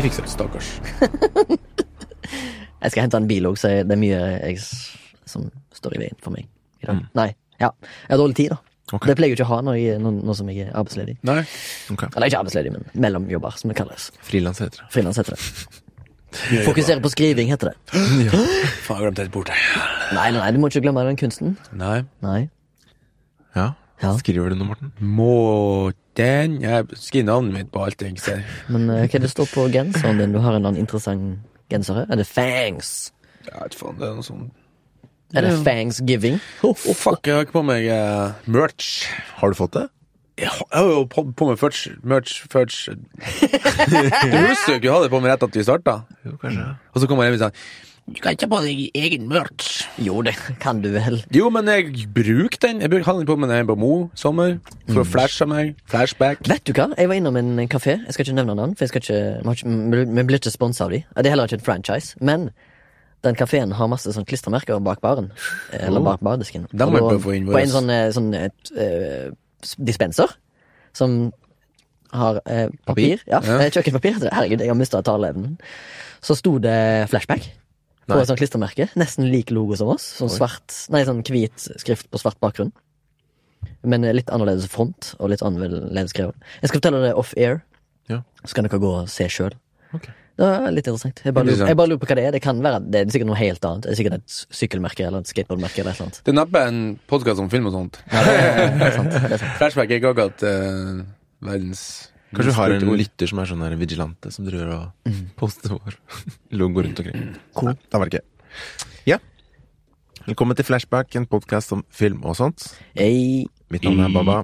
Vi fikser det. Stakkars. Jeg skal hente en bil òg, så det er mye jeg, som står i veien for meg i dag. Nei. Ja. Jeg har dårlig tid, da. Okay. Det pleier jeg ikke å ha når, jeg, nå, nå som jeg er arbeidsledig. Nei. Okay. Eller ikke arbeidsledig, men mellomjobber, som det kalles. Frilans heter det. Frilans heter det. Fokusere på skriving, heter det. Faen, jeg glemte helt bort det. Nei, nei, nei, du må ikke glemme den kunsten. Nei. Nei. Ja. Ja. Skriver du noe, Morten? Måten Jeg skriver navnet mitt på alt jeg ser. Men uh, hva er det står på genseren din? Du har en annen interessant genser her. Er det Fangs? Jeg vet faen, det er noe sånn Er det Fangsgiving? Oh, fuck, jeg har ikke på meg uh, merch. Har du fått det? Jeg har jeg har jo på, på meg merch, merch, merch. Du husker jo ikke å ha det på meg rett at vi starta. Jo, kanskje. Og så kommer jeg hjem og sier Du kan ikke ha på deg egen merch. Jo, det kan du vel. Jo, men jeg bruker den. Jeg hadde den på meg når jeg var på Mo sommer. For å flashe meg. Flashback. Vet du hva? Jeg var innom en kafé. Jeg skal ikke nevne navn, for jeg skal ikke, vi blir ikke sponsa av de. Det er heller ikke en franchise. Men den kafeen har masse sånn klistremerker bak baren. Eller bak bardisken. Da- få inn På en sånn, eh, sånn et, uh, dispenser som har eh, papir. Ja, Ja. eh, kjøkkenpapir. Herregud, jeg har mista taleevnen. Så sto det flashback. På et sånt klistremerke. Nesten lik logo som oss. Sånn svart Nei, sånn hvit skrift på svart bakgrunn. Men litt annerledes front, og litt annerledes skrevet. Jeg skal fortelle det off-air, Ja. så kan dere gå og se sjøl. Det er litt interessant. Jeg bare, lurer, jeg bare lurer på hva det er. Det kan være Det er sikkert noe helt annet. Det er sikkert et sykkelmerke eller et skateboardmerke eller et eller annet. Det er neppe en podkast om film og sånt. Ja, det, er, det er sant. Det er sant. Flashback er ikke akkurat uh, verdens Kanskje du har en lytter som er sånn her vigilante, som driver og poster vår logo rundt omkring. Cool. Da var det ikke. Ja. Velkommen til Flashback, en podkast om film og sånt. Hey. Mitt navn er Baba.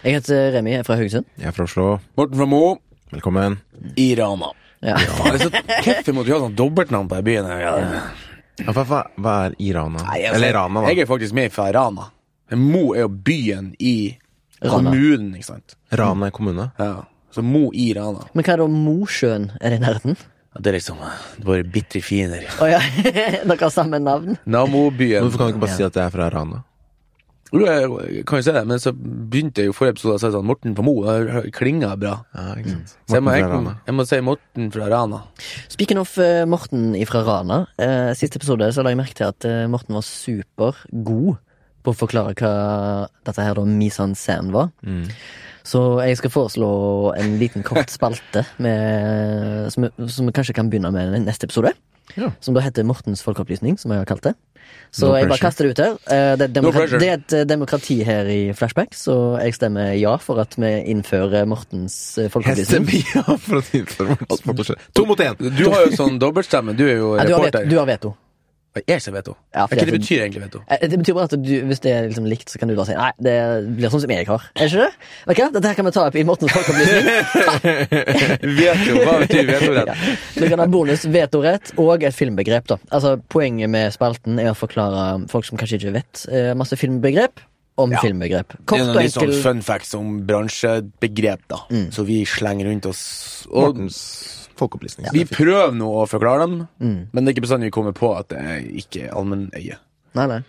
jeg heter Remi, jeg er fra Haugesund. Jeg er fra Oslo. Morten fra Mo Velkommen. i Rana. Ja. ja. det er så Hvorfor måtte vi ha sånn dobbeltnavn på den byen? Ja. Ja, hva, hva, hva er Irana? Nei, altså, Eller Rana, da. Jeg er faktisk med fra Rana. Men Mo er jo byen i Rana. kommunen, ikke sant. Rana kommune. Ja. Så Mo i Rana. Men hva er da Mosjøen? Er det i nærheten? Ja, det er liksom våre bitre fiender. Å ja, dere har samme navn? Namobyen. Hvorfor kan du ikke bare si at jeg er fra Rana? Jo, jeg kan jo se det, men så begynte jeg jo forrige episode å si sånn Morten fra Mo. Det klinga bra. Ja, ikke sant. Så jeg må, jeg, jeg må si Morten fra Rana. Speaking of eh, Morten fra Rana. eh, siste episode så la jeg merke til at eh, Morten var supergod på å forklare hva dette her da Misan San var. Mm. Så jeg skal foreslå en liten kort spalte med, som, som vi kanskje kan begynne med i neste episode. Ja. Som da heter Mortens folkeopplysning, som jeg har kalt det. Så No jeg bare kaster det ut her. Eh, Det er, No det er et eh, demokrati her i Flashback, så jeg stemmer ja for at vi innfører Mortens folkeopplysning. Jeg stemmer ja for å innføre Mortens folkeopplysning. To mot én! Du har jo sånn dobbeltstemme. Du er jo Ja, du, har veto, Jeg sier veto. Ja, Hva det betyr egentlig veto? Eh, Det betyr bare at du, hvis det er liksom likt, så kan du da si nei, det blir sånn som jeg har. Er ikke det? Vet du hva? Dette her kan vi ta opp i Mortens folkeopplysning. Veto, hva betyr vetorett? Ja. Du kan ha bonus vetorett og et filmbegrep. da Altså Poenget med spalten er å forklare folk som kanskje ikke vet eh, masse filmbegrep, om Ja. filmbegrep. Det Kort er og noen litt sånn fun facts om bransjebegrep, da. Så vi slenger rundt oss. Og Mortens folkeopplysning. vi prøver nå å forklare dem, Mm. men det er ikke bestandig vi kommer på at det er ikke er allmenneie. Nei, nei.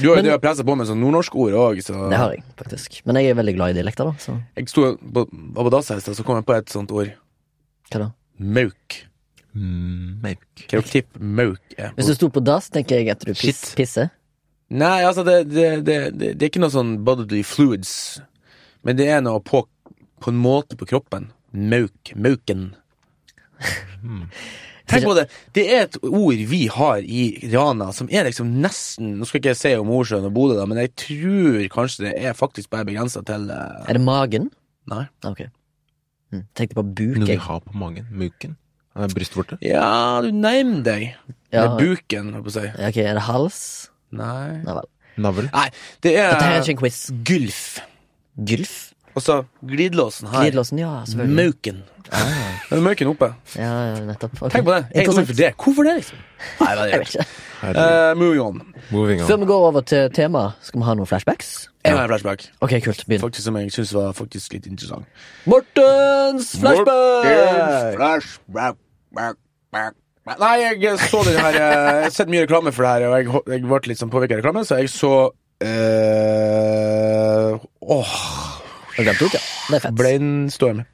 Du har jo presse på med sånn nordnorsk ord òg, så Det har jeg, faktisk. Men jeg er veldig glad i dialekter, da. Så Jeg sto på, på dasset i sted, så kom jeg på et sånt ord. hva da? Mauk. Mm, Mauk. Hva tipper mauk er? Hvis du sto på dass, tenker jeg at du piss, pisser. Nei, altså, det, det, det, det, det er ikke noe sånn bodily fluids, men det er noe på, på en måte på kroppen. Mauk. Mauken. Tenk på det. Det er et ord vi har i Rana som er liksom nesten Nå skal ikke jeg si om Mosjøen og Bodø, da, men jeg tror kanskje det er faktisk bare begrensa til uh... Er det magen? Nei. Ok. Hm. Tenkte på buk, Noe vi har på magen. Muken. Er brystvorte? Ja, du nærmer deg. Ja. Med buken, holdt på å si. Ok, er det hals? Nei. Nei. Navl? Nei, det er Dette er ikke en quiz. Gylf. Gylf? Og så glidelåsen her. Glidelåsen, ja, selvfølgelig. Mauken. Ah, Den er mauken oppe. ja, ja, nettopp. Okay. Tenk på det. Jeg Interessant. for det? Hvorfor det, liksom? Nei, Jeg vet ikke. Herregud. Uh, moving on. Moving on. Før vi går over til temaet, skal vi ha noen flashbacks? Jeg har en flashback. Ok, kult. Begynn. Faktisk Som jeg syns var faktisk litt interessant. Mortens flashback! Mortens Flashback. Back, back. Nei, jeg så den her eh, Jeg har sett mye reklame for det her, og jeg, jeg ble litt sånn påvirka av reklame, så jeg så eh, Åh Har du glemt ut, ja? Det er fett. Brainstorm.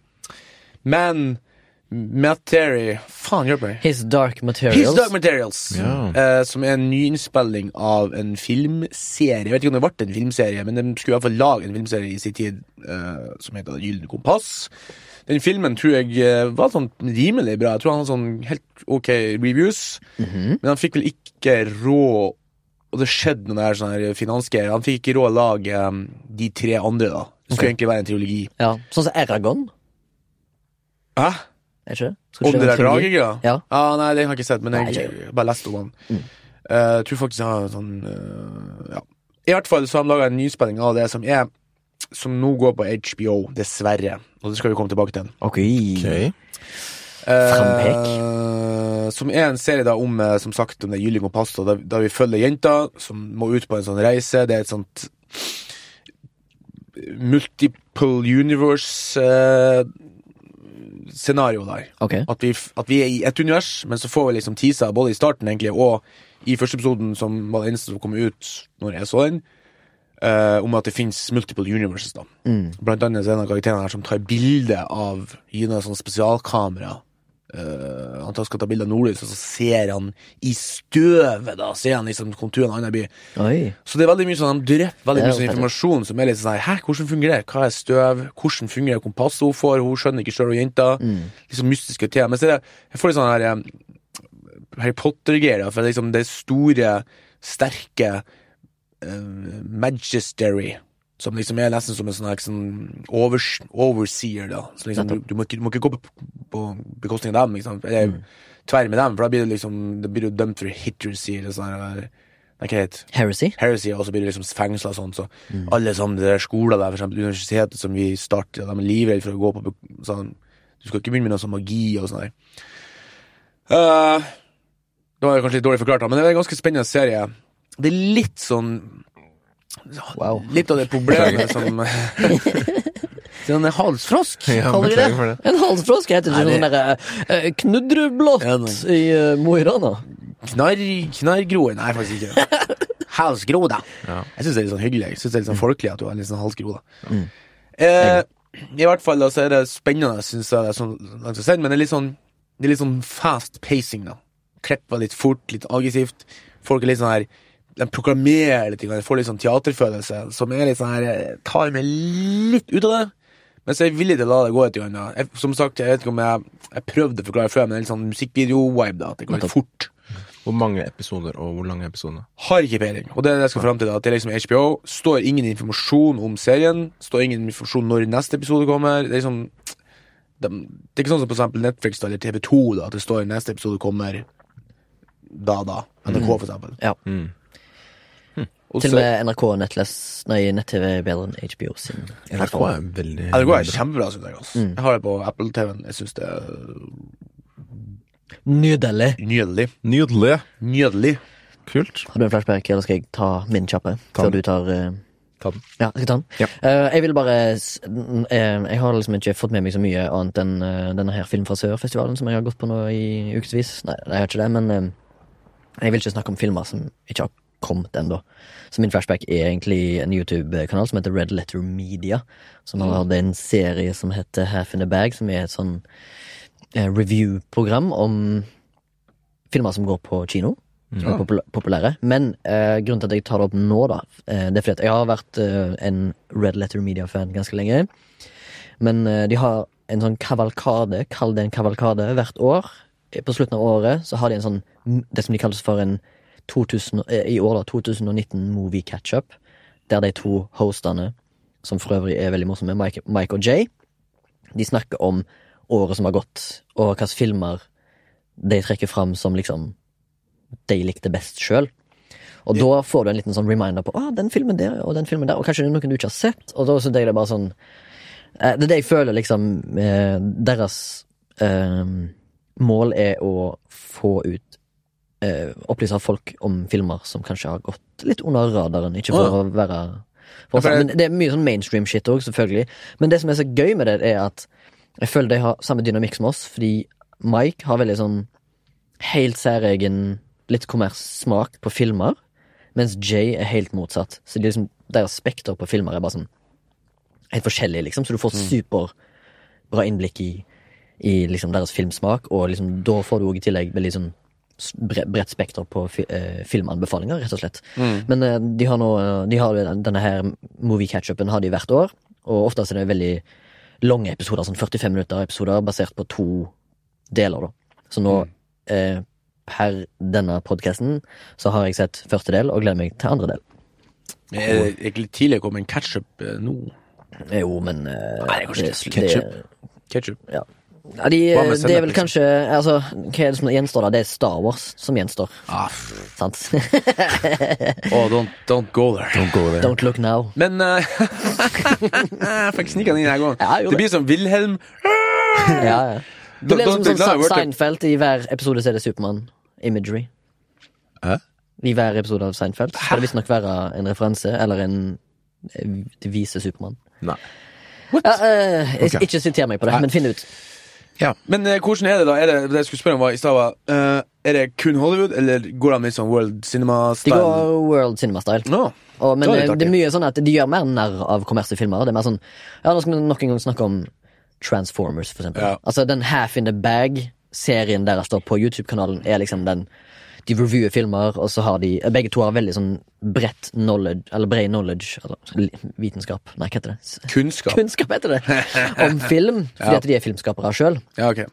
Men Materi Faen, hjelp meg. His Dark Materials. His Dark Materials. Ja. eh, som er en nyinnspilling av en filmserie. Jeg vet ikke om det ble en filmserie, men de skulle i hvert fall lage en filmserie i sin tid eh, som heter gylne kompass. Den filmen tror jeg eh, var sånn rimelig bra. Jeg tror han hadde sånn helt ok reviews. Men han fikk vel ikke råd Og det skjedde noe der sånn her finansgreier. Han fikk ikke råd å lage um, de tre andre, da. Det skulle okay. egentlig være en triologi. Ja, Sånn som Eragon. Hæ? Er ikke det? Om det der draget, ja? Ja. Ah, nei, den har jeg ikke sett, men Nei, jeg har bare leste om han. Mm. Uh, jeg tror faktisk jeg har sånn uh, Ja. I hvert fall så har de laga en nyspenning av det som er Som nå går på HBO, dessverre. Og det skal vi komme tilbake til. Ok. Ok. Eh, som er en serie da om eh, Som sagt om det gylne gylling og da, da vi følger jenta som må ut på en sånn reise. Det er et sånt multiple universe-scenario der. Okay. At vi, at vi er i ett univers, men så får vi liksom teaser både i starten egentlig og i første episoden, som var det eneste som kom ut når jeg så den, Uh, om at det fins multiple universes. da. Mm. Blant annet er det en av karakterene her som tar bilde av et sånt spesialkamera. Uh, han skal ta bilde av nordlys, og så ser han i støvet, da, ser han liksom konturene av en annen by. Oi. Så det er veldig mye sånn, de drypper veldig mye sånn informasjon som er litt sånn Hæ, hvordan fungerer det? Hva er støv? Hvordan fungerer kompasset hun får? Hun skjønner ikke sjøl, hun jenta. Mm. Liksom mystiske ting. Men så det, jeg får litt sånn her eh, Harry Potter-greier, for liksom det store, sterke uh, Magistery. Som liksom er nesten som en sånn, sånn overs, overseer, da. Så liksom, du, du, må ikke, du må ikke gå på, på bekostning av dem, liksom. Eller Mm. tverr med dem, for da blir du liksom Da blir du dømt for hittersy eller sånn her hva heter det? Heresy? heresy, og så blir du liksom fengsla og sånn. Så alle sånne der skoler der, for eksempel universitetet som vi starter, de er livredde for å gå på sånn Du skal ikke begynne med noe sånn magi og sånn der. Uh, det var kanskje litt dårlig forklart, da, men det er en ganske spennende serie. Det er litt sånn Wow. Litt av det problemet som Sånn halsfrosk. Ja, Kaller vi det? det. En halsfrosk heter ikke sånn derre uh, knudreblått Ja, i uh, Mo i Rana. Knarr, knarrgroe? Nei, faktisk ikke. Halsgro, da. Ja. Jeg syns det er litt sånn hyggelig. Jeg synes det er litt sånn folkelig at du har litt sånn halsgro, da. Mm. Eh, I hvert fall da, så er det spennende, syns jeg, det er sånn men det er litt sånn Det er litt sånn fast pacing, da. Klipper litt fort, litt aggressivt. Folk er litt sånn her De proklamerer litt, jeg får litt sånn teaterfølelse, som er litt sånn her jeg Tar meg litt ut av det. Men så er jeg villig til å la det gå et gang da. Som sagt, jeg vet ikke om jeg Jeg prøvde å forklare før, men det er litt sånn musikkvideo-vibe, da. At det går litt fort. Hvor mange episoder, og hvor lange episoder? Har ikke peiling. Og det er det jeg skal fram til. da, At det er liksom HBO. Står ingen informasjon om serien. Står ingen informasjon når neste episode kommer. Det er liksom det, det er ikke sånn som på eksempel Netflix da, eller TV2, da, at det står neste episode kommer da da. NRK, for eksempel. Ja. Mm. Og Til og med NRK nett-TV er bedre enn HBO sin. NRK er veldig NRK er kjempebra, syns jeg. Altså. Mm. Jeg har det på Apple-TV-en. Jeg syns det er Nydelig. nydelig. Nydelig. Nydelig. Kult. Har du en flashback, eller skal jeg ta min kjappe? Ta Før du tar uh... Ta den. Ja, skal jeg ta den? Ja. Uh, jeg vil bare uh, eh, Jeg har liksom ikke fått med meg så mye annet enn denne her Film fra sør-festivalen som jeg har gått på nå i ukevis. Nei, jeg har ikke det, men jeg vil ikke snakke om filmer som ikke har kommet ennå. Så min flashback er egentlig en YouTube-kanal som heter Red Letter Media. Som har hatt en serie som heter Half in a Bag, som er et sånn eh, review-program om filmer som går på kino. Som er populære. Men eh, grunnen til at jeg tar det opp nå, da, eh, det er fordi at jeg har vært eh, en Red Letter Media-fan ganske lenge. Men eh, de har en sånn kavalkade, kall det en kavalkade, hvert år. Eh, På slutten av året så har de en sånn det som de kalles for en 2000, eh, i år da, 2019 movie catch-up. Der de to hostene, som for øvrig er veldig morsomme, Mike, Mike og Jay, de snakker om året som har gått, og hvilke filmer de trekker fram som liksom de likte best sjøl. Og da får du en liten sånn reminder på ah, den filmen der og den filmen der, og kanskje det er noen du ikke har sett. Og da synes jeg det er bare sånn eh, Det er det jeg føler liksom eh, Deres eh, mål er å få ut eh, Opplyse folk om filmer som kanskje har gått litt under radaren. Ikke for Ja. å være for for, men Det er mye sånn mainstream shit òg, selvfølgelig. Men det som er så gøy med det, er at jeg føler de har samme dynamikk som oss, fordi Mike har veldig sånn helt særegen, litt kommers smak på filmer, mens Jay er helt motsatt. Så liksom, deres spekter på filmer er bare sånn helt forskjellig, liksom, så du får superbra innblikk i, i liksom deres filmsmak, og liksom da får du òg i tillegg veldig sånn bredt spekter på fi, eh, filmanbefalinger, rett og slett. Men eh, de har nå De har denne her movie catch-upen har de hvert år, og ofte er det veldig lange episoder, sånn 45 minutter episoder, basert på to deler, da. Så nå, eh, per denne podkasten, så har jeg sett første del, og gleder meg til andre del. Er det ikke litt tidlig å komme en ketchup eh, nå? Jo, men eh, Nei, kanskje det- ikke. det- Ketchup. Ketchup? Ja. Ja, de, det er vel kanskje Altså, hva er det som gjenstår da? Det er Star Wars som gjenstår, Ah, sant? oh, don't, don't go there. Don't go there. Don't look now. Men uh, Jeg fikk snike den inn her gangen. Ja, det blir som Wilhelm. Ja, ja. Det blir som sånn. Seinfeld i hver episode så er det Supermann-imagery. Hæ? I hver episode av Seinfeld skal det visstnok være en referanse eller en vise Det viser Supermann. Nei. Ja, uh, okay. Ikke siter meg på det, men finn det ut. Ja. Men eh, hvordan er det da? Er det, det jeg skulle spørre om var i stad var, eh, Er det kun Hollywood, eller går de litt sånn world De cinema-style? går World Cinema-style. Nå. Og, men Det var det, det er mye sånn at de gjør mer narr av kommersielle filmer. Det er mer sånn Ja, nå skal vi nok en gang snakke om Transformers, for eksempel. Ja. Altså, den Half in the Bag-serien deres da på YouTube-kanalen er liksom den De reviewer filmer, og så har de Begge to har veldig sånn bredt knowledge, eller bred knowledge, eller vitenskap Nei, hva heter det? Kunnskap. Kunnskap heter det! Om film, fordi Ja. at de er filmskapere sjøl. Ja, ok.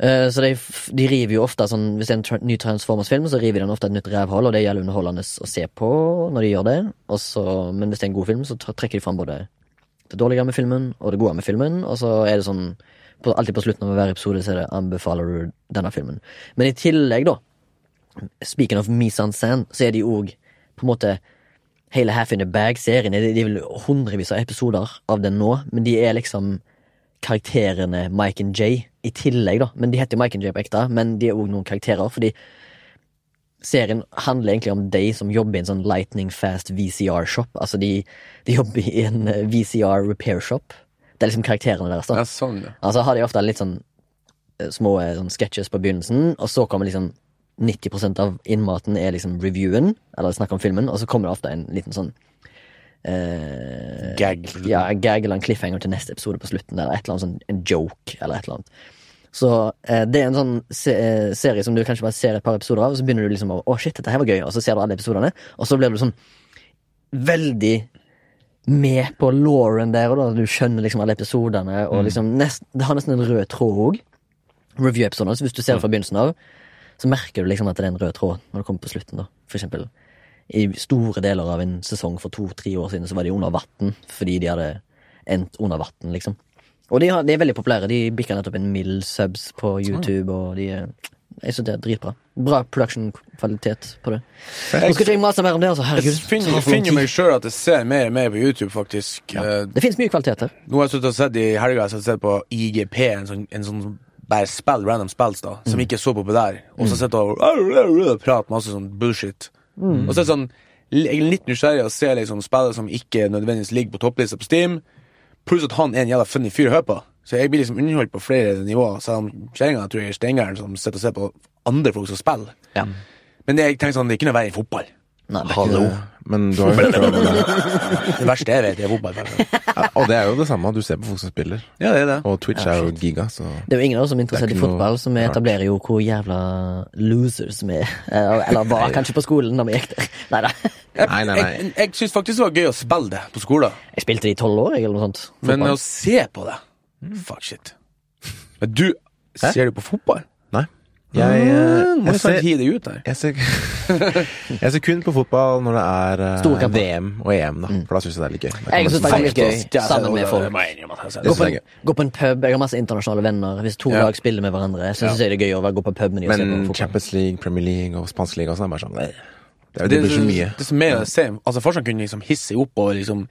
Eh, Så de, de river jo ofte sånn Hvis det er en tra ny Transformers-film, så river de ofte et nytt rævhull, og det gjelder underholdende å se på når de gjør det. Også, men hvis det er en god film, så trekker de fram både det dårlige med filmen og det gode med filmen, og så er det sånn på, Alltid på slutten av hver episode så er det 'anbefaler du denne filmen'. Men i tillegg, da, speaking of mise en scène, så er de òg på en måte Hele Half in the Bag-serien De de er vel hundrevis av episoder av den nå, men de er liksom karakterene Mike and Jay i tillegg, da. Men de heter jo Mike and Jay på ekte, men de er òg noen karakterer, fordi serien handler egentlig om de som jobber i en sånn lightning fast VCR-shop. Altså, de, de jobber i en eh, VCR repair shop. Det er liksom karakterene deres, da. Ja, sånn, ja. Altså har de ofte litt sånn eh, små eh, sånn sketches på begynnelsen, og så kommer liksom 90% av innmaten er liksom reviewen, eller snakk om filmen, og så kommer det ofte en liten sånn eh, Gag. Ja, gag eller en cliffhanger til neste episode på slutten, eller et eller annet sånn en joke, eller et eller annet. Så eh, det er en sånn se eh, serie som du kanskje bare ser et par episoder av, og så begynner du liksom å Å, shit, dette her var gøy, og så ser du alle episodene, og så blir du sånn veldig med på Lauren der, og da du skjønner liksom alle episodene, og liksom nest, Det har nesten en rød tråd òg. Review-episodene. Så hvis du ser det fra begynnelsen av, så merker du liksom at det er en rød tråd når det kommer på slutten, da. For eksempel i store deler av en sesong for to-tre år siden så var de under vann fordi de hadde endt under vann, liksom. Og de, har, de er veldig populære. De bikka nettopp en mill subs på YouTube, og de er Jeg synes det er dritbra. Bra production-kvalitet på det. Nå skal ikke jeg mase mer om det, altså. Herregud. Jeg finner, jeg finner meg sjøl at jeg ser mer og mer på YouTube, faktisk. Ja, Det fins mye kvalitet her. Nå har jeg sluttet å sett i helga jeg har sett på IGP, en sånn, en sånn bare spiller random spills, da, som ikke er så populær. Og så sitter jeg og prater masse sånn bullshit. Og så er det sånn Jeg er litt nysgjerrig å se liksom spillere som ikke nødvendigvis ligger på topplista på Steam, pluss at han er en jævla funny fyr å høre på. Så jeg blir liksom underholdt på flere nivåer, selv om kjerringa tror jeg er steingæren som sitter og ser på andre folk som spiller. Ja. Men det, jeg tenker sånn, det er ikke noe verre enn fotball. Nei, det er ikke Hallo. Men du har jo hørt om Det verste jeg vet, er fotball. ja, Og det er jo det samme. Du ser på folk som spiller. Ja, det er det. Og Twitch er jo giga, så Det er jo ingen av oss som er interessert er i fotball, så vi etablerer jo hvor jævla losers vi er. Eh, Eller var kanskje på skolen da vi gikk der. Nei, nei, nei. jeg, jeg syns faktisk det var gøy å spille det på skolen. Jeg spilte det i tolv år, jeg, eller noe sånt. Men å se på det Fuck shit. Men du, ser du på fotball? Jeg, eh, Må jeg, ser, ut der. jeg, ser, jeg ser kun på fotball når det er eh, VM og EM, da. For da syns jeg det er litt gøy. Jeg syns det er litt gøy, sammen med folk. jeg jeg ser Gå på, en, gå på en pub. Jeg har masse internasjonale venner. Hvis to Ja. lag spiller med hverandre, så syns jeg det er gøy å gå på pub med de og se på Men. Champions League, Premier League og spansk liga og sånn er bare sånn eh, Det, det Det, blir så mye. det som er å se Altså Fortsatt kunne liksom hisse opp og liksom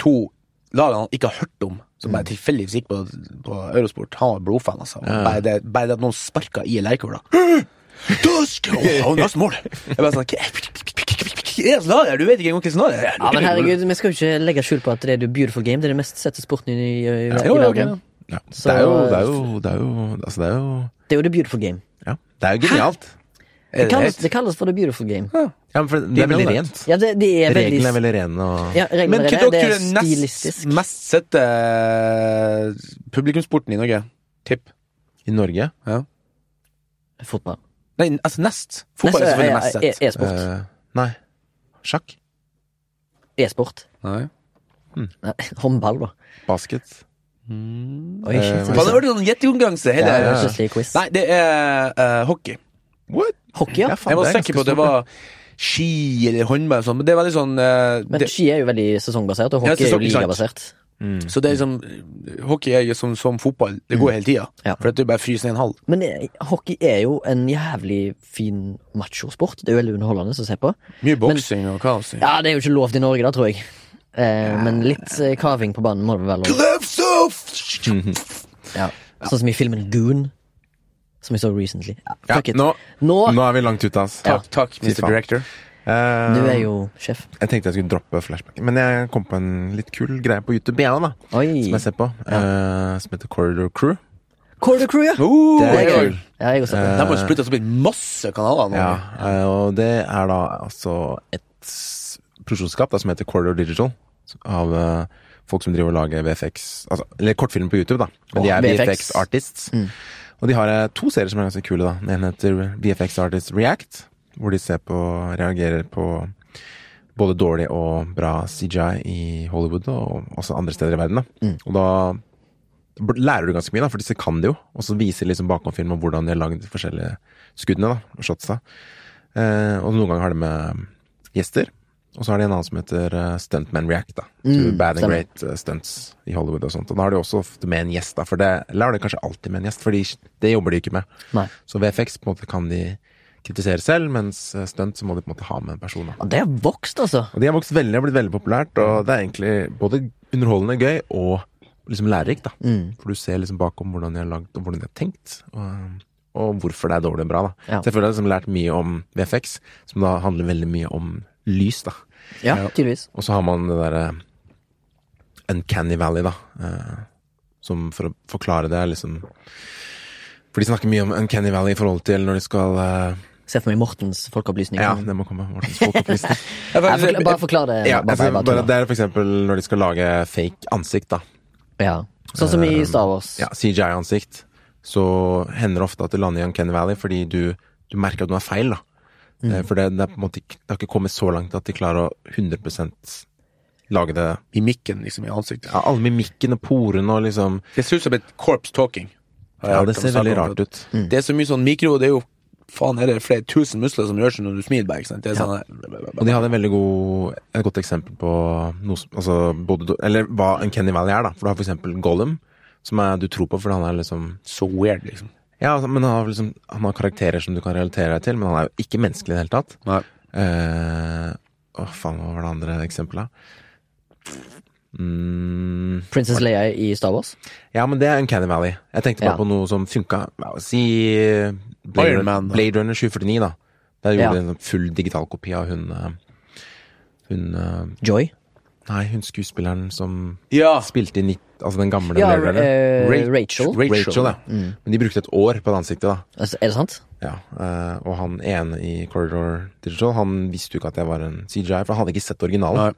to lag han ikke har hørt om, som Mm. bare tilfeldigvis gikk på, på Eurosport. Han var blodfan, altså. Ja. Bare, det, bare det at noen sparka i han har mål! Jeg bare sånn lager? Du vet ikke engang hva som er. Ja, men herregud, vi skal jo ikke legge skjul på at det er jo beautiful game. Det er det mest sette sporten i, i, i, i Jo, verden. Ja. Det er jo Det er jo, det er jo Altså, det er jo Det er jo the beautiful game. Ja. Det er jo genialt. Er Det det kalles, det kalles for the beautiful game. Ja, men for det er veldig rent. Ja, det, det er veldig Reglene er veldig rene og ja, Men er hva det, det dere er tror er nest mest sette eh, publikumsporten i Norge? Tipp. i Norge. Ja. Fotball. Nei, altså nest. Fotball er Neste selvfølgelig mest e- sett. E-sport. Eh, nei. Sjakk. E-sport. Nei. Nei, Håndball, da. Basket. Oi, Eh, shit. Faen, det var sånn gjettekonkurranse. hele- Ja, ja, ja. Nei, det er uh, hockey. What? Hockey, ja. Ja, faen, Jeg var det er sikker på at det var ski eller håndball, sånn, men det er veldig sånn uh, Men det, ski er jo veldig sesongbasert, og Ja, hockey er jo sesong- ikke sant. ligabasert. Mm. Så det er liksom Hockey er jo som, som fotball. Det går hele tida. Ja. For at er bare fryser ned en halv. Men eh, hockey er jo en jævlig fin machosport. Det er jo veldig underholdende å se på. Mye boksing og kaos. Ja, det er jo ikke lov til i Norge, da, tror jeg. Eh, men litt eh, kaving på banen må det vel være lov. Ja. Sånn som i filmen Goon, som vi så recently. Ja, Ja, fuck it. nå, Nå nå er vi langt ute, ass. Ja. Takk, takk, Mr. Director. Uh, Du er jo sjef. Jeg tenkte jeg skulle droppe flashbacken, men jeg kom på en litt kul greie på YouTube igjen, da. Oi. Som jeg ser på. eh, som heter Corridor Crew. Corridor Crew, ja. Uh, Det er Det kul. Ja, jeg har sett. De har splittet opp i masse kanaler nå. Ja, eh, og det er da altså et produksjonsselskap som heter Corridor Digital. Av eh, folk som driver og lager VFX altså, Eller kortfilm på YouTube, da. Men de er VFX. VFX artists. Mm. Og de har eh, to serier som er ganske kule, da. Den ene heter VFX Artists React, hvor de ser på reagerer på både dårlig og bra CGI i Hollywood og også andre steder i verden. Da. Mm. Og da lærer du ganske mye, da, for disse kan det jo. Og så viser liksom bakomfilm om hvordan de har lagd de forskjellige skuddene da, og shotsa. Eh, og noen ganger har de med gjester. Og så har de en annen som heter eh, Stuntman React. da Mm, Bad and stemmer. Great eh, Stunts i Hollywood og sånt. Og da har de også ofte med en gjest, da. For det eller har de kanskje alltid med en gjest, for det jobber de ikke med. Nei. Så VFX på en måte kan de kritisere selv, mens eh, stunt så må de på en måte ha med en person. da Og Det har vokst, altså. og de har vokst veldig og blitt veldig populært, og det er egentlig både underholdende gøy og liksom lærerikt, da. Mm. For du ser liksom bakom hvordan de har lagd, og hvordan de har tenkt, og, og hvorfor det er dårlig og bra, da. Ja. Så jeg føler jeg har liksom lært mye om VFX, som da handler veldig mye om lys, da. Ja, tydeligvis. Og så har man det derre Uncanny Valley, da. Eh, som for å forklare det er liksom For de snakker mye om Uncanny Valley i forhold til når de skal eh, Se for meg Mortens folkeopplysning. Ja, det må komme. Mortens folkeopplysning. bare, bare forklar det. Ja, bare, bare, bare, det er for eksempel når de skal lage fake ansikt, da. ja. Sånn som i Star Wars. Ja, CGI-ansikt. Så hender det ofte at det lander i Uncanny Valley fordi du, du merker at noe er feil, da. Mm. Eh, For det, det, er på en måte, det har ikke kommet så langt at de klarer å 100% lage det I mikken, liksom, i ansiktet. ja, Alle mimikken og porene og liksom Det ser ut som et corpse talking. Ja, det ser veldig rart ut. Det er så mye sånn mikro, det er jo Faen, er det flere tusen muskler som gjør seg når du smiler bare, ikke sant? Det er Ja. sånn Og de hadde en veldig god, et godt eksempel på noe, som- altså, både, Eller hva en Kenny Valley er, da. For du har for eksempel Gollum, som er, du tror på, for han er liksom Så weird, liksom. Ja, altså, men han har, liksom, han har karakterer som du kan relatere deg til, men han er jo ikke menneskelig i det hele tatt. Nei. Uh, Åh, faen, hva var det andre eksempelet? Mm, Princess Leia i Star Wars. ja, men det er Uncanny Valley. Jeg tenkte bare Ja. på noe som funka. Si eh, Blade, Iron Man. Blade Runner 2049, da. Der gjorde Ja. en full digital kopi av hun eh, Hun eh, Joy. Nei, hun skuespilleren som Ja! spilte i nitt, altså den gamle Ja, Runner. eh, Rachel. Rachel, Rachel, ja. Mm. Men de brukte et år på det ansiktet, da. Altså, Er det sant? Ja, eh, og han ene i Corridor Digital Han visste jo ikke at jeg var en CGI, for han hadde ikke sett originalen.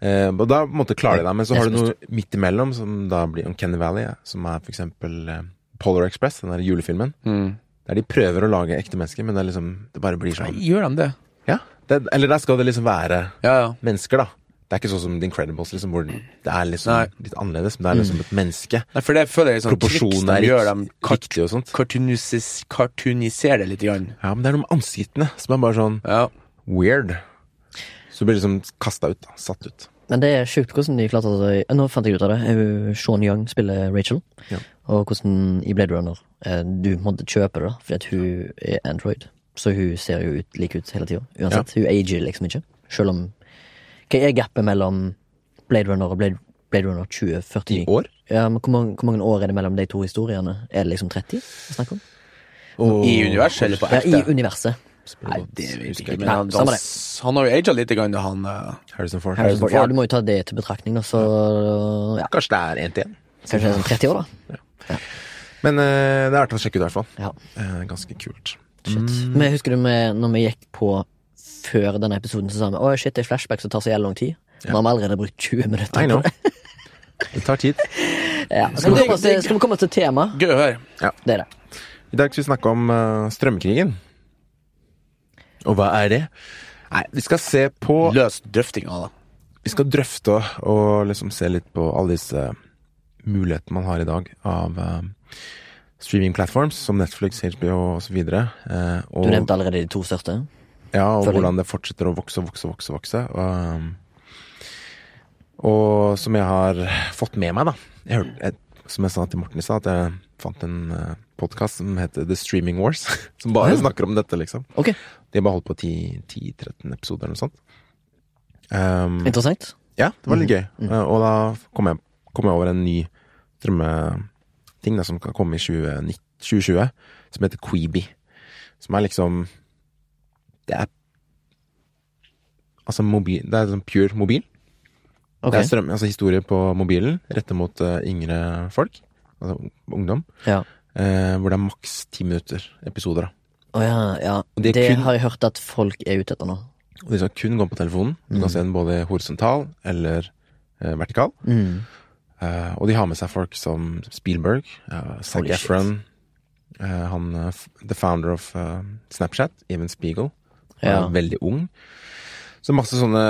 Uh, og da måtte klare måte de det, men så har du noe midt imellom, som da blir Uncanny Valley, som er for eksempel Polar Express, den der julefilmen. Mm. Der de prøver å lage ekte mennesker, men det er liksom Det bare blir sånn Gjør de det? Ja, det, eller der skal det liksom være Ja, ja. mennesker, da. Det er ikke sånn som The Incredibles, liksom, hvor det er liksom litt annerledes, men det er liksom et menneske. Nei, for det føler jeg er sånn triks Proporsjonene er gjør. dem De kart riktige og sånt. Kartuniserer det litt. Grann. Ja, men det er noe med ansiktene som er bare sånn Ja. weird. Så du blir liksom kasta ut, da. Satt ut. Men det er sjukt hvordan de klarte det. Nå fant jeg ut av det. Sean Young spiller Rachel. Ja. Og hvordan i Blade Runner eh, du måtte kjøpe det, da, fordi at hun er Android. Så hun ser jo ut like ut hele tida. Uansett. Hun ager liksom ikke. Selv om Hva er gapet mellom Blade Runner og Blade, Blade Runner 2049? I år? Ja, men hvor mange, hvor mange år er det mellom de to historiene? Er det liksom 30 vi snakker om? Og- I universet eller på Ja, i universet. Nei, det vet jeg ikke. han, han, han har jo aga litt, grann, han uh, Harrison Ford. Harrison Ford. Ja, du må jo ta det til betraktning, da, så ja, Kanskje det er én til én. Kanskje sånn 30 år, da. Ja. Men uh, det er artig å sjekke ut, i hvert fall. Ja. Eh, ganske kult. Shit. Men husker du med, når vi gikk på før denne episoden, så sa vi å shit, det er flashback som tar så jævlig lang tid. Nå har vi allerede brukt 20 minutter. I know. på det. Det tar tid. Ja. Skal, vi til, skal vi komme til tema? Gøy å høre. Det er det. I dag skal vi snakke om uh, strømkrigen. Og hva er det? Nei, vi skal se på Løs drøfting av det. Vi skal drøfte og liksom se litt på alle disse mulighetene man har i dag av uh, streaming platforms som Netflix, HBO osv. Uh, Du nevnte allerede de to største. Ja, og Følger. hvordan det fortsetter å vokse og vokse og vokse. vokse. Og, um, og som jeg har fått med meg, da. Jeg hørte, jeg, som jeg sa til Morten i stad, at jeg fant en uh, podkast som heter The Streaming Wars. Som bare ja. snakker om dette, liksom. Okay. De har bare holdt på 10-13 episoder eller noe sånt. Um, interessant. ja, det var litt gøy. Mm. Uh, og da kom jeg, kom jeg over en ny drømmeting da, som kan komme i 2020, 2020, som heter Queeby. Som er liksom Det er Altså mobil Det er sånn pure mobil. Okay. Det er strøm, altså historier på mobilen rettet mot uh, yngre folk. Altså ungdom. ja. Uh, hvor det er maks ti minutter episoder. da. Oh, ja, ja. Det er kun- har jeg hørt at folk er ute etter nå. Og de skal kun gå på telefonen. Du Mm. kan se den både horisontal eller uh, vertikal. Mm. Og de har med seg folk som Spielberg, uh, Zac Efron, han the founder of Snapchat, Even Spiegel. Ja. veldig ung. Så masse sånne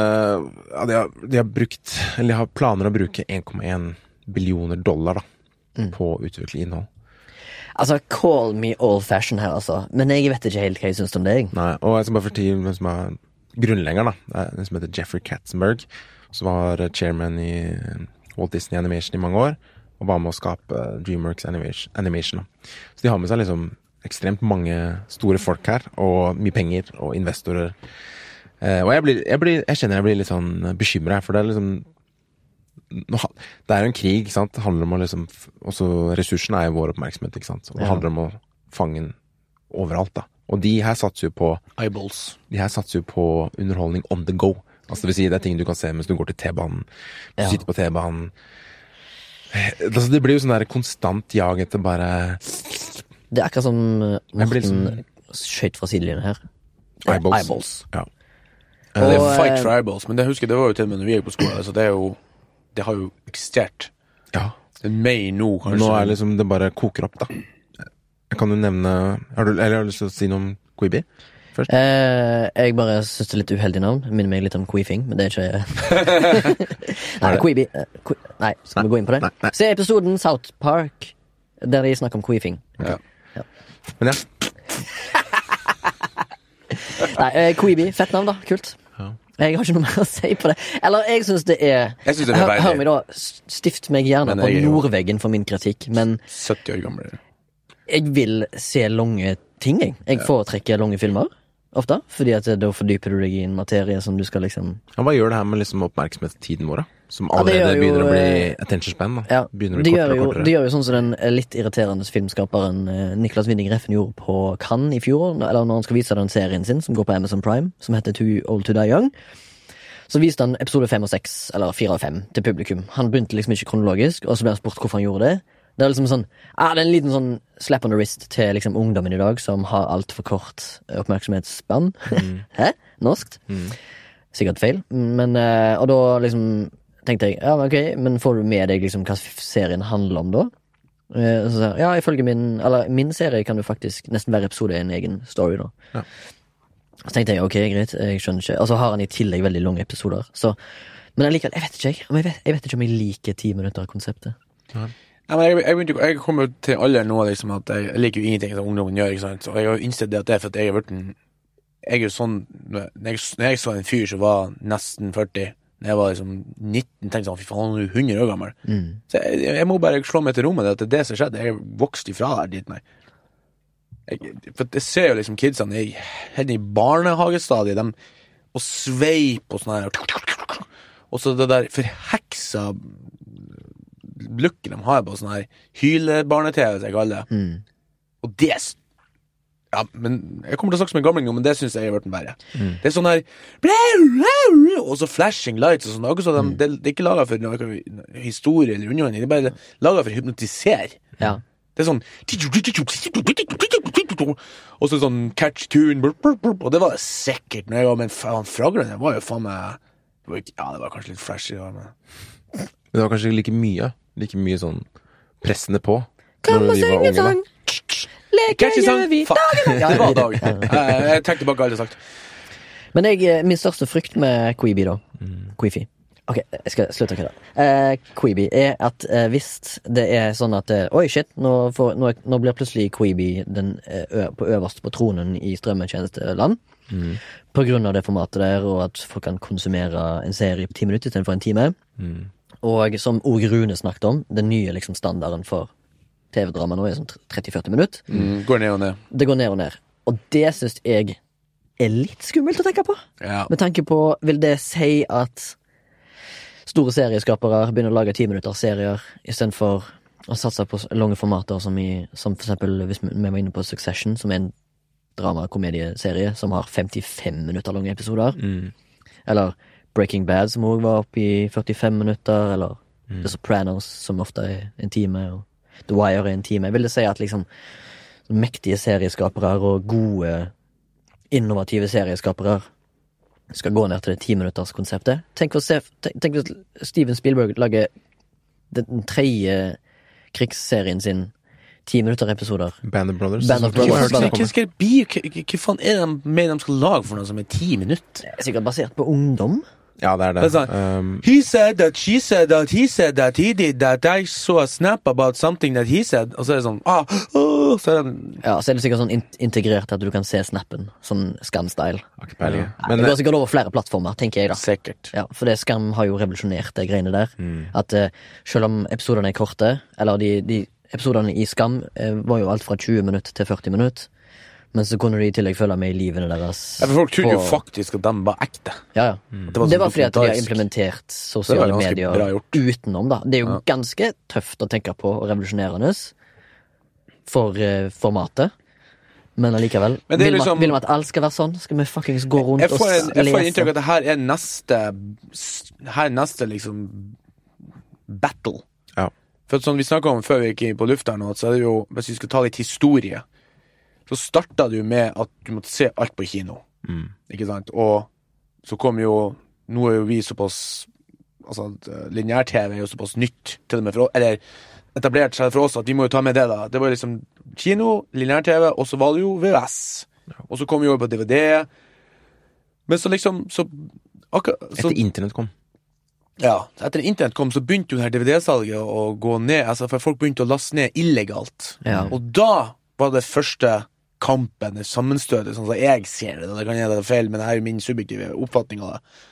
ja, de, har, de har brukt Eller de har planer å bruke 1,1 billioner dollar da Mm. på å utvikle innhold. Altså, call me old fashion her, altså. Men jeg vet ikke helt hva jeg syns om det. Nei, og jeg skal bare fortelle hvem som er grunnleggeren. da En som heter Jeffrey Katzenberg, som var chairman i Walt Disney Animation i mange år. Og var med å skape Dreamworks Animation. animation. Så de har med seg liksom ekstremt mange store folk her, og mye penger, og investorer. Eh, og jeg, blir, jeg, blir, jeg kjenner jeg blir litt sånn bekymra, for det er liksom Det er jo en krig, ikke sant. Det handler om å liksom Også ressursene er jo vår oppmerksomhet, ikke sant. Og det handler om å fange den overalt, da. Og de her satser jo på Eyeballs. de her satser jo på underholdning on the go. Altså det vil si, det er ting du kan se mens du går til T-banen. Du Ja. sitter på T-banen. Eh, Altså, det blir jo sånn der konstant jag etter bare Det er akkurat som Jeg Morten skøyt fra sidelinjen her. Eyeballs. Eyeballs. Ja. Det er fight eh, for eyeballs, men det husker jeg, det var jo til og med når vi gikk på skolen. Så det er jo Det har jo eksistert. ja. Det er meg nå, kanskje. Nå er liksom det bare koker opp, da. Jeg kan jo nevne Har du, eller har du lyst til å si noe om Quibi? Eh, jeg bare syns det er litt uheldig navn. Minner meg litt om Queefing, men det er ikke Nei, Queeby. Nei, skal nei, vi gå inn på det? Nei, nei. Se episoden South Park, der de snakker om queefing. Ja. Men ja. Nei, eh, Queeby. Fett navn, da. Kult. Ja. Jeg har ikke noe mer å si på det. Eller, jeg syns det er Jeg synes det er Hør, hør meg, da. Stift meg gjerne Men på jeg er jo- nordveggen for min kritikk, men 70 år gammel. jeg vil se lange ting, jeg. Jeg foretrekker lange filmer. Ofte. Fordi at da fordyper du deg i en materie som du skal liksom ja. Hva gjør det her med liksom oppmerksomhetstiden vår, da? Som allerede ja, jo, begynner å bli eh, attention span, da. Ja, Begynner å bli kortere og kortere. Det gjør jo sånn som den eh, litt irriterende filmskaperen eh, Niklas Winding Reffen gjorde på Cannes i fjor, eller når han skal vise den serien sin som går på Amazon Prime, som heter Too Old To Die Young. Så viste han episode fem og seks, eller fire og fem, til publikum. Han begynte liksom ikke kronologisk, og så ble han spurt hvorfor han gjorde det. Det er liksom sånn ah, Det er en liten sånn slap on the wrist til liksom ungdommen i dag, som har altfor kort oppmerksomhetsspann. oppmerksomhetsspann. Hæ? Norskt? Mm. Sikkert feil, men eh, Og da liksom tenkte jeg ja, ok, men får du med deg liksom hva serien handler om da? Eh, Så sa jeg, ja, ifølge min Eller min serie kan jo faktisk nesten hver episode er en egen story, da. Ja. Så tenkte jeg ok, greit, jeg skjønner ikke. Og så har han i tillegg veldig lange episoder. Så Men allikevel, jeg vet ikke, jeg. Jeg, vet, jeg vet ikke om jeg liker ti minutter-konseptet. Ja, men jeg, jeg, jeg kommer jo til alder nå liksom, at jeg, jeg liker jo ingenting som ungdommen gjør. ikke sant? Og jeg har jo innsett det at det er for at jeg er blitt en Jeg er jo sånn Når jeg, når jeg så en fyr som var nesten 40, da jeg var liksom 19, tenkte jeg sånn Fy faen, han er jo 100 år gammel. Mm. Så jeg, jeg må bare slå meg til rommet. Det, at det er det som skjedde. Jeg vokste vokst ifra der dit, nei. Jeg, for jeg ser jo liksom kidsene i, helt i barnehagestadiet, de og sveip og sånn her. Og så det der forheksa looken de har på sånn her hylebarne-TV, som jeg kaller det. Mm. Og det Ja, men Jeg kommer til å snakke som en gamling nå, men det syns jeg er blitt verre. Det er sånn her Og så flashing lights og sånn. Akkurat som de, det, det er ikke laga for historie eller underholdning, det er bare laga for å hypnotisere. Ja. Det er sånn Og så sånn catch tune. Og det var det sikkert når jeg var Men faen, Det var jo faen meg Ja, det var kanskje litt flashy. Men. Men det var kanskje like mye. Like mye sånn pressende på. Kom og syng en sang! Leke gjør vi dagen Ja, det var Dag. Jeg, tenkte bare galt alt sagt. Men jeg, eh, min største frykt med Queeby, da. Queefy. Ok, jeg skal slutte å kødde. Eh, Queeby er at eh, hvis det er sånn at eh, Oi, shit, nå, får, nå, nå blir plutselig Queeby den, ø, på øverst på tronen i strømmetjenesteland. Mm. På grunn av det formatet der, og at folk kan konsumere en serie på ti minutter istedenfor en time. Mm. Og som òg Rune snakket om, den nye liksom, standarden for TV-drama nå er sånn 30-40 minutter. Mm, går ned og ned. Det går ned og ned. Og det syns jeg er litt skummelt å tenke på. Ja. Med tanke på, vil det si at store serieskapere begynner å lage timinuttersserier istedenfor å satse på lange formater, som, i, som for eksempel hvis vi var inne på Succession, som er en dramakomedieserie som har 55 minutter lange episoder. Mm. Eller Breaking Bad, som òg var oppe i 45 minutter. Eller Mm. The Sopranos, som ofte er en time. Og The Wire er en time. Jeg ville si at liksom mektige serieskapere og gode, innovative serieskapere skal gå ned til det timinutterskonseptet. Tenk, tenk, hvis Steven Spielberg lager den tredje krigsserien sin ti minutter-episoder. Band of Brothers. Band of Brothers. Hva faen er det de mener de skal lage for noe som er ti minutter? Er Sikkert basert på ungdom. Ja, det er Det er sånn, Um, He said that, she said that, he said that, he did that, I saw a snap about something that he said. Og så er det sånn ah, oh, Så er det Ja, Så er det sikkert sånn in integrert at du kan se snappen. Sånn Skam-style. Okay, ja. Men det går sikkert over flere plattformer, tenker jeg da. sikkert. Ja, For det Skam har jo revolusjonert de greiene der. Mm. At uh, selv om episodene er korte, eller de, de episodene i Skam uh, var jo alt fra 20 minutter til 40 minutter. Men så kunne de i tillegg følge med i livene deres. Ja, for folk trodde jo faktisk at de var ekte. Ja, ja. Mm. Det sånn var fordi at de har implementert Det sosiale medier utenom, da. Det er jo Ja. ganske tøft å tenke på og revolusjonerende for uh, formatet. Men allikevel. Men det er vil, liksom- man, vil man at alt skal være sånn? Skal vi fuckings gå rundt Jeg og lese? jeg får inntrykk av at det her er neste Her er neste liksom battle. Ja. For sånn vi snakka om før vi gikk på lufta, så er det jo Hvis vi skal ta litt historie, så starta det jo med at du måtte se alt på kino. Mm. Ikke sant? Og så kom jo Nå er jo vi såpass Altså, lineær-TV er jo såpass nytt, til og med for oss, eller etablert seg for oss, at vi må jo ta med det, da. Det var liksom kino, lineær-TV, og så var det jo VVS. Og så kom vi over på DVD. Men så liksom så, akkurat, så Etter internett kom. ja, etter internett kom, så begynte jo det her DVD-salget å gå ned. Altså, for folk begynte å laste ned illegalt. Ja. Og da var det første kampen, det sammenstøtet, sånn som jeg ser det. Det kan hende det er feil, men det er jo min subjektive oppfatning av det.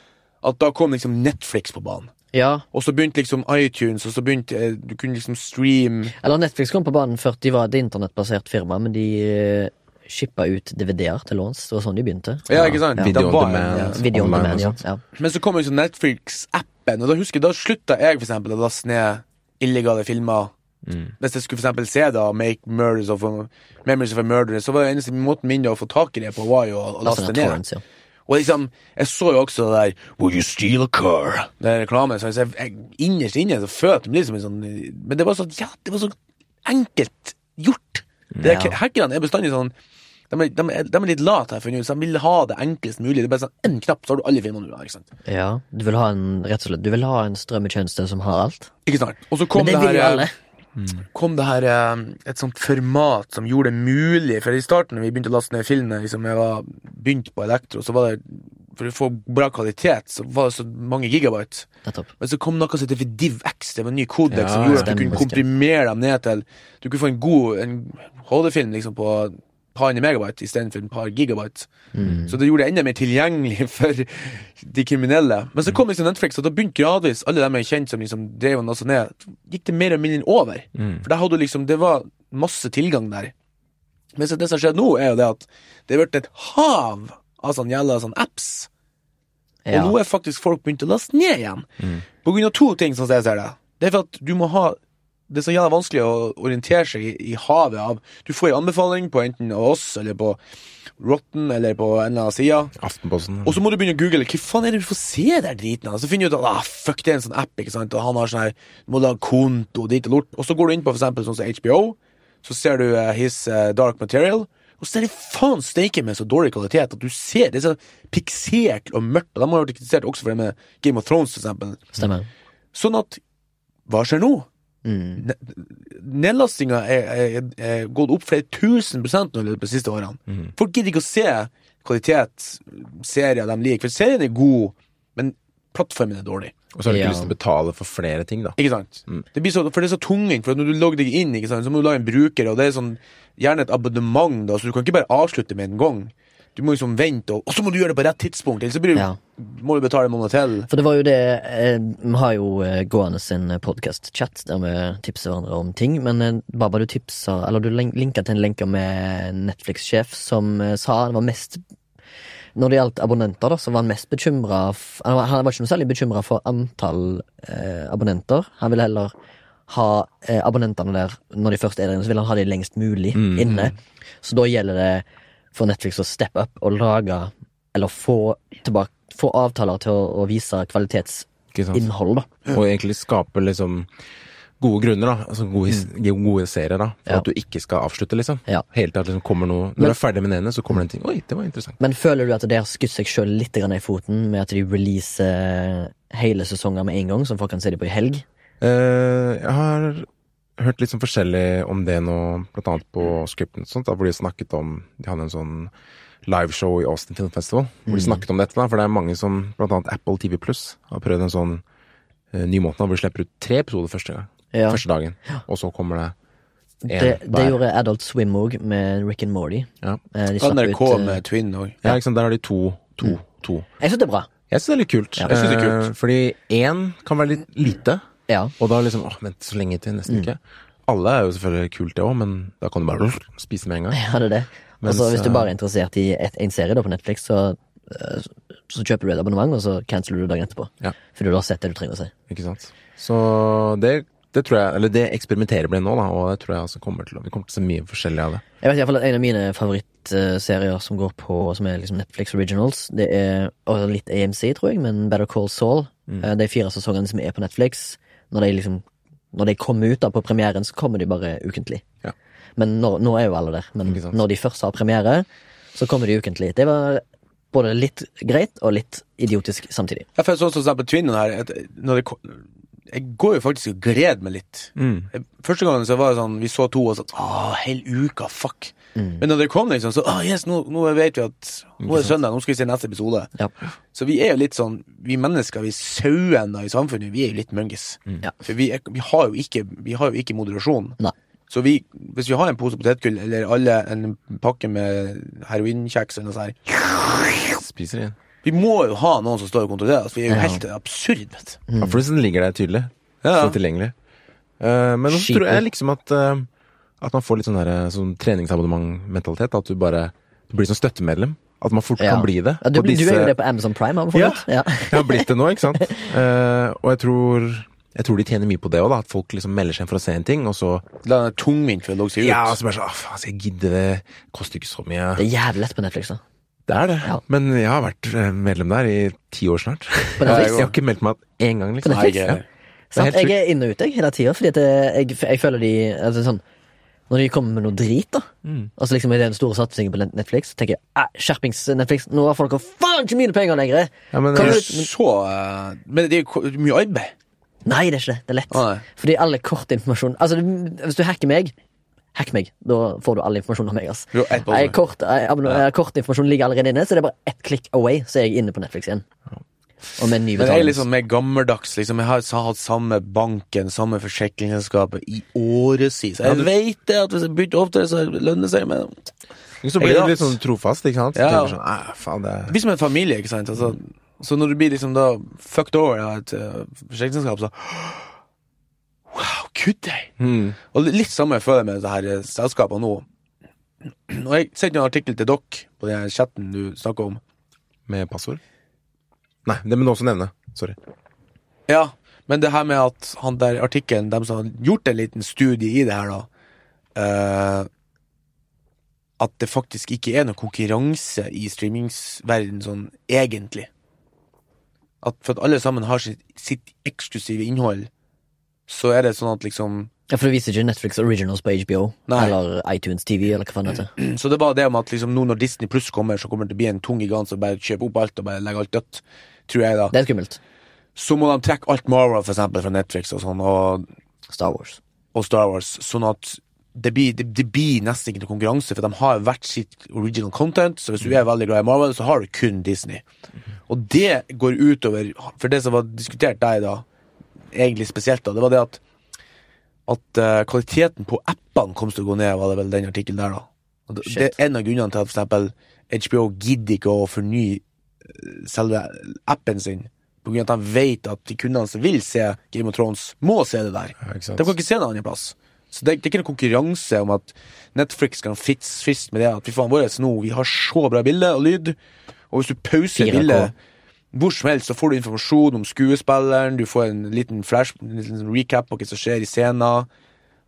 At da kom liksom Netflix på banen. Ja, Og så begynte liksom iTunes, og så begynte eh, Du kunne liksom streame eller Netflix kom på banen før de var et internettbasert firma, men de uh, shippa ut DVD-er til låns. Det var sånn de begynte. Ja, ikke sant? Video Da on demand. Ja, video on demand, ja. ja. Men så kom liksom Netflix-appen, og da husker jeg, da slutta jeg for eksempel å laste ned illegale filmer. Mm. Hvis jeg skulle for eksempel se da Make Murders of a, Memories of a Murderer, så var det eneste måten min å få tak i det på, var jo å, Altså, laste det ned. ja. Og liksom, jeg så jo også det der Will you steal a car? Den reklamen. Så jeg, jeg, innerst inne så følte jeg meg liksom en sånn Men det var så Ja, det var så enkelt gjort. Det Ja. er, Hackerne er bestandig sånn de de, er, de er litt late, her så de vil ha det enklest mulig. Det er bare sånn én knapp, så har du alle filmene du har. Ikke sant? ja. Du vil ha en rett og slett Du vil ha en strømmetjeneste som har alt. Ikke sant? Og så kom Men det vil her eh, kom det her eh, et sånt format som gjorde det mulig For i starten, når vi begynte å laste ned filmene, liksom jeg var begynt på Elektro, så var det For å få bra kvalitet, så var det så mange gigabyte. Nettopp. Men så kom noe som heter DivX, det var en ny kodek Ja, som gjorde at du kunne komprimere dem ned til Du kunne få en god en HD-film liksom på par hundre megabyte istedenfor et par gigabyte. Mm. Så det gjorde det enda mer tilgjengelig for de kriminelle. Men så kom liksom Netflix, og da begynte gradvis alle dem jeg kjente som liksom drev og ned, gikk det mer og mindre over. Mm. For der hadde du liksom, det var masse tilgang der. Men så det som har skjedd nå, er jo det at det har blitt et hav av sånne jævla sånn apps. Ja. Og nå er faktisk folk begynt å laste ned igjen. Mm. På grunn av to ting, sånn som jeg ser det. Det er for at du må ha Det er så jævla vanskelig å orientere seg i, i havet av Du får en anbefaling på enten av oss eller på Rotten eller på en eller annen side. Aftenposten. Og så må du begynne å google hva faen er det du får se der driten. Så finner du ut at ah, fuck, det er en sånn app, ikke sant. Og han har sånn her Du ha konto og dit og lort. Og så går du inn på for eksempel sånn som HBO, så ser du uh, His uh, Dark Material. Og så er det faen steike med så dårlig kvalitet at du ser det er så piksert og mørkt. Og de har vært kritisert også for det med Game of Thrones, for eksempel. Stemmer. Sånn at Hva skjer nå? Mm. Nedlastinga er, er, er gått opp flere tusen prosent nå i løpet av de siste årene. Mm. Folk gidder ikke å se kvalitetsserier de liker. For serien er god, men plattformen er dårlig. Og så har du ikke Ja. lyst til å betale for flere ting, da. Ikke sant? Mm. Det blir så, for det er så tungvint, for når du logger deg inn, ikke sant, så må du lage en bruker, og det er sånn, gjerne et abonnement, da, så du kan ikke bare avslutte med en gang. Du må liksom vente, og, og så må du gjøre det på rett tidspunkt, ellers så blir du, Ja. må du betale en måned til. For det var jo det eh, Vi har jo eh, gående sin podkast-chat der vi tipser hverandre om ting. Men bare Baba, du tipsa Eller du link- linka til en lenke med Netflix-sjef som eh, sa han var mest Når det gjaldt abonnenter, da, så var han mest bekymra Han han var ikke noe særlig bekymra for antall eh, abonnenter. Han ville heller ha eh, abonnentene der når de først er der inne, så vil han ha de lengst mulig Mm. inne. Så da gjelder det for Netflix å steppe up og lage Eller få tilbake Få avtaler til å, å vise kvalitetsinnhold, da. Og egentlig skape liksom gode grunner, da. Altså gode, mm. gode serier, da. For Ja. at du ikke skal avslutte, liksom. Ja. Hele tatt liksom kommer noe Når Men- du er ferdig med den ene, så kommer det en ting. Oi, det var interessant. Men føler du at det har skutt seg sjøl litt i foten med at de releaser hele sesonger med en gang, som folk kan se dem på i helg? Uh, jeg har hørt litt sånn forskjellig om det nå, blant annet på Scripten og sånt, da, hvor de snakket om De hadde en sånn liveshow i Austin Film Festival, hvor de Mm. snakket om dette, da, for det er mange som, blant annet Apple TV Pluss, har prøvd en sånn uh, ny måte, hvor de slipper ut tre episoder første gang. Ja. Første dagen. Og så kommer det en Det, det gjorde Adult Swim òg, med Rick and Morty. Ja. Eh, De slapp NRK ut, eh, med Twin òg. Ja, ikke sant. Der har de to, to, Mm. to. Jeg syns det er bra. Jeg syns det er litt kult. Ja, jeg synes det er kult. Eh, fordi én kan være litt lite, Ja. og da liksom åh, vent så lenge til neste Mm. uke. Alle er jo selvfølgelig kult, det òg, men da kan du bare spise med en gang. Ja, det er det. Og så hvis du eh, bare er interessert i et, en serie da på Netflix, så, eh, så kjøper du et abonnement, og så canceler du dagen etterpå. Ja. Fordi du har sett det du trenger å se. Ikke sant. Så det, det tror jeg Eller det eksperimenterer vi nå, da, og det tror jeg altså kommer til å Vi kommer til å se mye forskjellig av det. Jeg vet i hvert fall at En av mine favorittserier som går på Som er liksom Netflix Originals, det er og litt AMC, tror jeg, men Better Call Saul. Mm. Eh, De fire sesongene som er på Netflix, når de liksom Når de kommer ut da på premieren, så kommer de bare ukentlig. Ja. Men nå, nå er jo alle der. Men når de først har premiere, så kommer de ukentlig. Det var både litt greit og litt idiotisk samtidig. Jeg føler sånn som så på Twinen her, at når det, jeg går jo faktisk og gleder meg litt. Mm. Første gangen så var det sånn, vi så to og sånn, åh, hele uka, fuck. Mm. Men når det kom liksom, så, oh, yes, nå, nå vet vi at, nå er det søndag, nå skal vi se neste episode. Ja. Så vi er jo litt sånn, vi mennesker, vi sauene i samfunnet, vi er jo litt møngis. Ja. For vi, er, vi, har jo ikke, vi har jo ikke moderasjon. Nei. Så vi, hvis vi har en pose potetgull, eller alle en pakke med heroinkjeks eller noe sånt, Spiser igjen. vi må jo ha noen som står og kontrollerer oss, vi er jo Ja. helt absurd, vet du. Ja, for den ligger der tydelig. Ja. Så tilgjengelig. Uh, men nå tror jeg liksom at eh, At man får litt sånn, der, sånn treningsabonnement-mentalitet. At du bare du blir sånn støttemedlem. At man fort Ja. kan bli det. Ja, du, disse... du er jo det på Amazon Prime, Ja. Ja. Jeg har blitt det nå, ikke sant. Uh, og jeg tror Jeg tror de tjener mye på det òg, at folk liksom melder seg inn for å se en ting, og så La den tungvint for å logge seg ut. Ja, og så bare sånn faen, skal jeg gidde det? Koster ikke så mye. Det er jævlig lett på Netflix. da Det er det. Ja. Men jeg har vært eh, medlem der i ti år snart. På Jeg har ikke meldt meg én gang, liksom. På Netflix? Ja. jeg- er Sant? Jeg er inne og ute jeg, hele tida, fordi jeg, jeg føler de altså, sånn, Når de kommer med noe drit, da Mm. Altså liksom i den store satsingen på Netflix, så tenker jeg skjerpings Netflix, nå har folk faen ikke mine penger lenger! Ja, men, Kan du- Det er så eh, Men det er jo mye arbeid. Nei, det er ikke det. Det er lett. Ah. Fordi alle kortinformasjon Altså, hvis du hacker meg Hack meg, da får du all informasjon om meg. ass Jo, ett Ei bare. kort, ei, abonno- ei kortinformasjon ligger allerede inne, så det er bare ett klikk away, så er jeg inne på Netflix igjen. Og med ny Men jeg er liksom mer gammeldags. Liksom. Jeg har hatt samme banken, samme forsikringsselskapet i årevis. Jeg du- vet det at hvis jeg bytter oftere, så lønner det seg. Men så blir Jeg du litt sånn trofast, ikke sant? Ja. Sånn, faen, det det blir som en familie, ikke sant. Altså, så når du blir liksom da fucked over av et uh, forsikringsselskap, så Wow, kødder jeg? mm. Og litt samme jeg føler med det her selskapet nå. Og jeg sendte en artikkel til dere på den chatten du snakker om. Med passord? Nei, det må du også nevne. Sorry. Ja, men det her med at han der artikkelen, dem som har gjort en liten studie i det her, da uh, At det faktisk ikke er noe konkurranse i streamingsverdenen sånn egentlig. At for at alle sammen har sitt, sitt eksklusive innhold, så er det sånn at liksom Ja, For det viser ikke Netflix Originals på HBO Nei. eller iTunes TV eller hva faen det heter. Så det var det om at liksom nå når Disney Pluss kommer, så kommer det til å bli en tung gigant som bare kjøper opp alt og bare legger alt dødt. Tror jeg, da. Det er skummelt. Så må de trekke alt Marvel, for eksempel, fra Netflix og sånn, og Star Wars. og Star Wars, sånn at det blir, det, det blir nesten ikke noe konkurranse, for de har hvert sitt original content. Så hvis du er veldig glad i Marvel, så har du kun Disney. Og det går utover For det som var diskutert deg da, egentlig spesielt, da, det var det at at eh, kvaliteten på appene kom til å gå ned, var det vel den artikkelen der, da. Det, det er en av grunnene til at for eksempel HBO gidder ikke å fornye selve appen sin, på grunn av at de vet at de kundene som vil se Game of Thrones, må se det der. Ja, De kan ikke se det andre plass. Så det, det er ikke noen konkurranse om at Netflix kan fits frist med det at fy faen vår nå, vi har så bra bilde og lyd, og hvis du pauser 4K. bildet hvor som helst, så får du informasjon om skuespilleren, du får en liten flash, en liten recap på hva som skjer i scenen.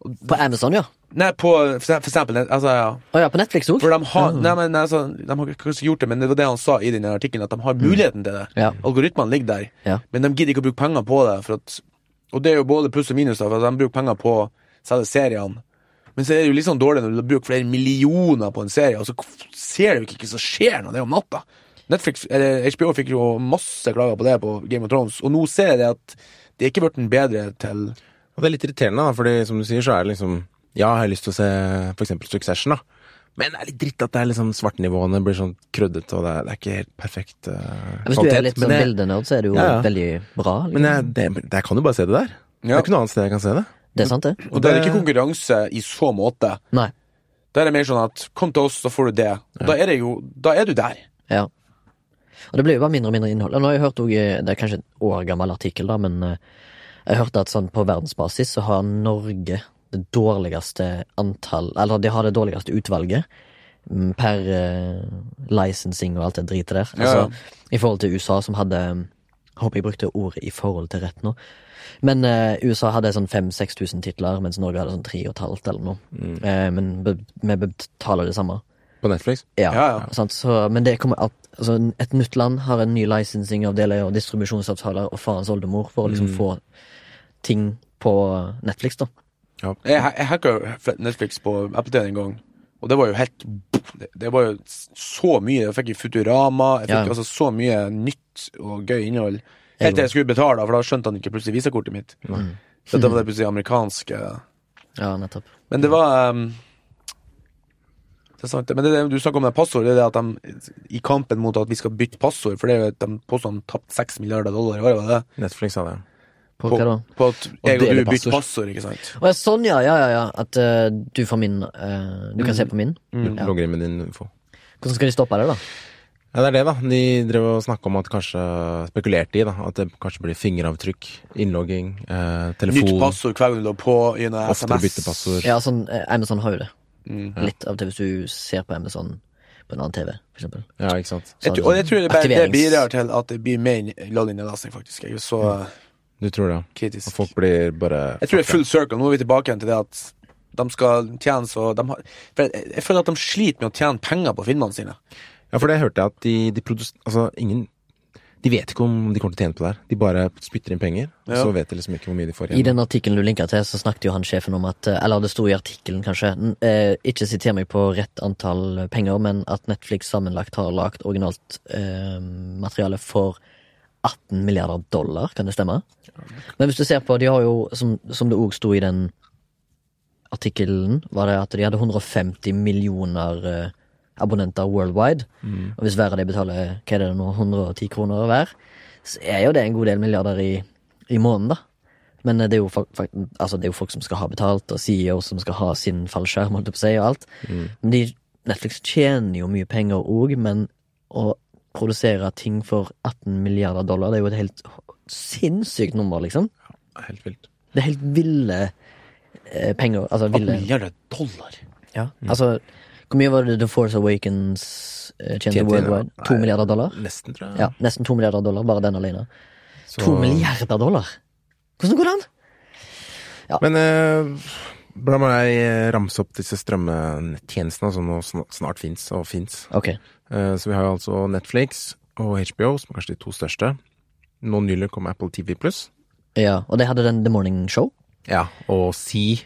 På Amazon, ja. Nei, på for eksempel altså, ja. Oh, ja, på Netflix òg? For de har Nei, men altså, de har kanskje gjort det, men det var det han sa i den artikkelen, at de har muligheten til det. Ja. Algoritmene ligger der, Ja. men de gidder ikke å bruke penger på det. For at, og det er jo både pluss og minus, for at de bruker penger på selve seriene. Men så er det jo litt sånn dårlig når du bruker flere millioner på en serie, og så ser du ikke hva som skjer når det er om natta. Netflix, eller HBO fikk jo masse klager på det på Game of Thrones, og nå ser jeg det at det er ikke blitt bedre til Og det er litt irriterende, da, fordi som du sier, så er det liksom Ja, jeg har lyst til å se eksempel Succession, da. Men det er litt dritt at det er liksom svartnivåene blir sånn krøddete, og det er, det er ikke helt perfekt uh, Hvis du er litt sånn men, bildenerd, så er det jo Ja, ja. veldig bra. Liksom. men jeg, det, det, jeg kan jo bare se det der. Det er ikke noe annet sted jeg kan se det. det er sant, det. Og det er ikke konkurranse i så måte. Nei. Der er det mer sånn at kom til oss, så får du det. Og da er det jo Da er du der. Ja. Og det blir jo bare mindre og mindre innhold. Og Nå har jeg hørt også, Det er kanskje en år gammel artikkel, da, men eh, jeg hørte at sånn på verdensbasis så har Norge det dårligste antall Eller de har det dårligste utvalget mm, per uh, licensing og alt det dritet der. Ja, Altså, I forhold til USA, som hadde Håper jeg brukte ordet i forhold til rett nå. Men uh, USA hadde sånn 5000-6000 titler, mens Norge hadde sånn 3500 eller noe. Mm. Uh, men be, vi betaler det samme. På Netflix. Ja, Ja, ja. Så, men det kommer at altså, et nytt land har en ny licensingavdeling og distribusjonsavtaler og farens oldemor for å liksom få ting på Netflix, da. Ja. Jeg, jeg hacka Netflix på Apple TV en gang, og det var jo helt Det, det var jo så mye. Jeg fikk i Futurama, jeg fikk Ja. altså så mye nytt og gøy innhold. Helt til jeg skulle betale, for da skjønte han ikke plutselig visakortet mitt. Mm. Dette var det plutselig amerikanske Ja, nettopp. Men det var um, Det er sant. Men det, du snakker om det passord, det er det at de i kampen mot at vi skal bytte passord, for det er jo at de påstår de tapte seks milliarder dollar i året, var det det? Netflix jeg. På, På, hva da? på at jeg og og du bytter passord. passord, ikke sant? Å ja, sånn, ja. Ja, ja, ja. At uh, du får min uh, Du kan se på min. Du Ja. logger inn med din info. Hvordan skal de stoppe det, da? Ja, det er det, da. De drev og snakka om at kanskje Spekulerte i, da. At det kanskje blir fingeravtrykk, innlogging, eh, Nytt passord hver gang du er på i en SMS. bytte passord. Ja, sånn eh, Amazon har jo det. Mm. Litt av og til hvis du ser på Amazon på en annen TV, for eksempel. Ja, ikke sant. Jeg tror, og jeg tror det, bare, det bidrar til at det blir mer lolly-nedlasting, faktisk. Jeg er så uh, Du tror det? kritisk. Og folk blir bare Jeg tror det er full circle. Nå er vi tilbake igjen til det at de skal tjene så de har, for jeg, jeg føler at de sliter med å tjene penger på filmene sine. Ja, for det hørte jeg at de, de produs... Altså, ingen De vet ikke om de kommer til å tjene på det her. De bare spytter inn penger, og Ja. så vet de liksom ikke hvor mye de får igjen. I den artikkelen du linka til, så snakket jo han sjefen om at eh, Eller det sto i artikkelen, kanskje. n- Eh, ikke siter meg på rett antall penger, men at Netflix sammenlagt har lagt originalt eh, materiale for 18 milliarder dollar, kan det stemme? Men hvis du ser på, de har jo, som, som det òg sto i den artikkelen, var det at de hadde 150 millioner eh, abonnenter worldwide. Mm. Og hvis hver av de betaler hva er det nå, 110 kroner hver, så er jo det en god del milliarder i, i måneden, da. Men eh, det er, folk, altså det er jo folk som skal ha betalt, og CEO som skal ha sin fallskjerm, holdt jeg på å si, og alt. Mm. Men de, Netflix tjener jo mye penger òg, men å produsere ting for 18 milliarder dollar, det er jo et helt sinnssykt nummer, liksom. Helt vilt. Det er helt ville eh, penger. Altså 18 milliarder dollar. ja. Altså, hvor mye var det The Force Awakens eh, tjente worldwide? To milliarder dollar? Nesten, tror jeg. Ja, nesten to milliarder dollar, bare den alene. Så- To milliarder dollar! Hvordan går det an? Men eh, la meg eh, ramse opp disse strømmetjenestene som nå snart fins og fins. Ok. Eh, så vi har jo altså Netflix og HBO, som er kanskje de to største. Nå nylig kom Apple TV Pluss. Ja, og de hadde den The Morning Show. Ja, og Sea.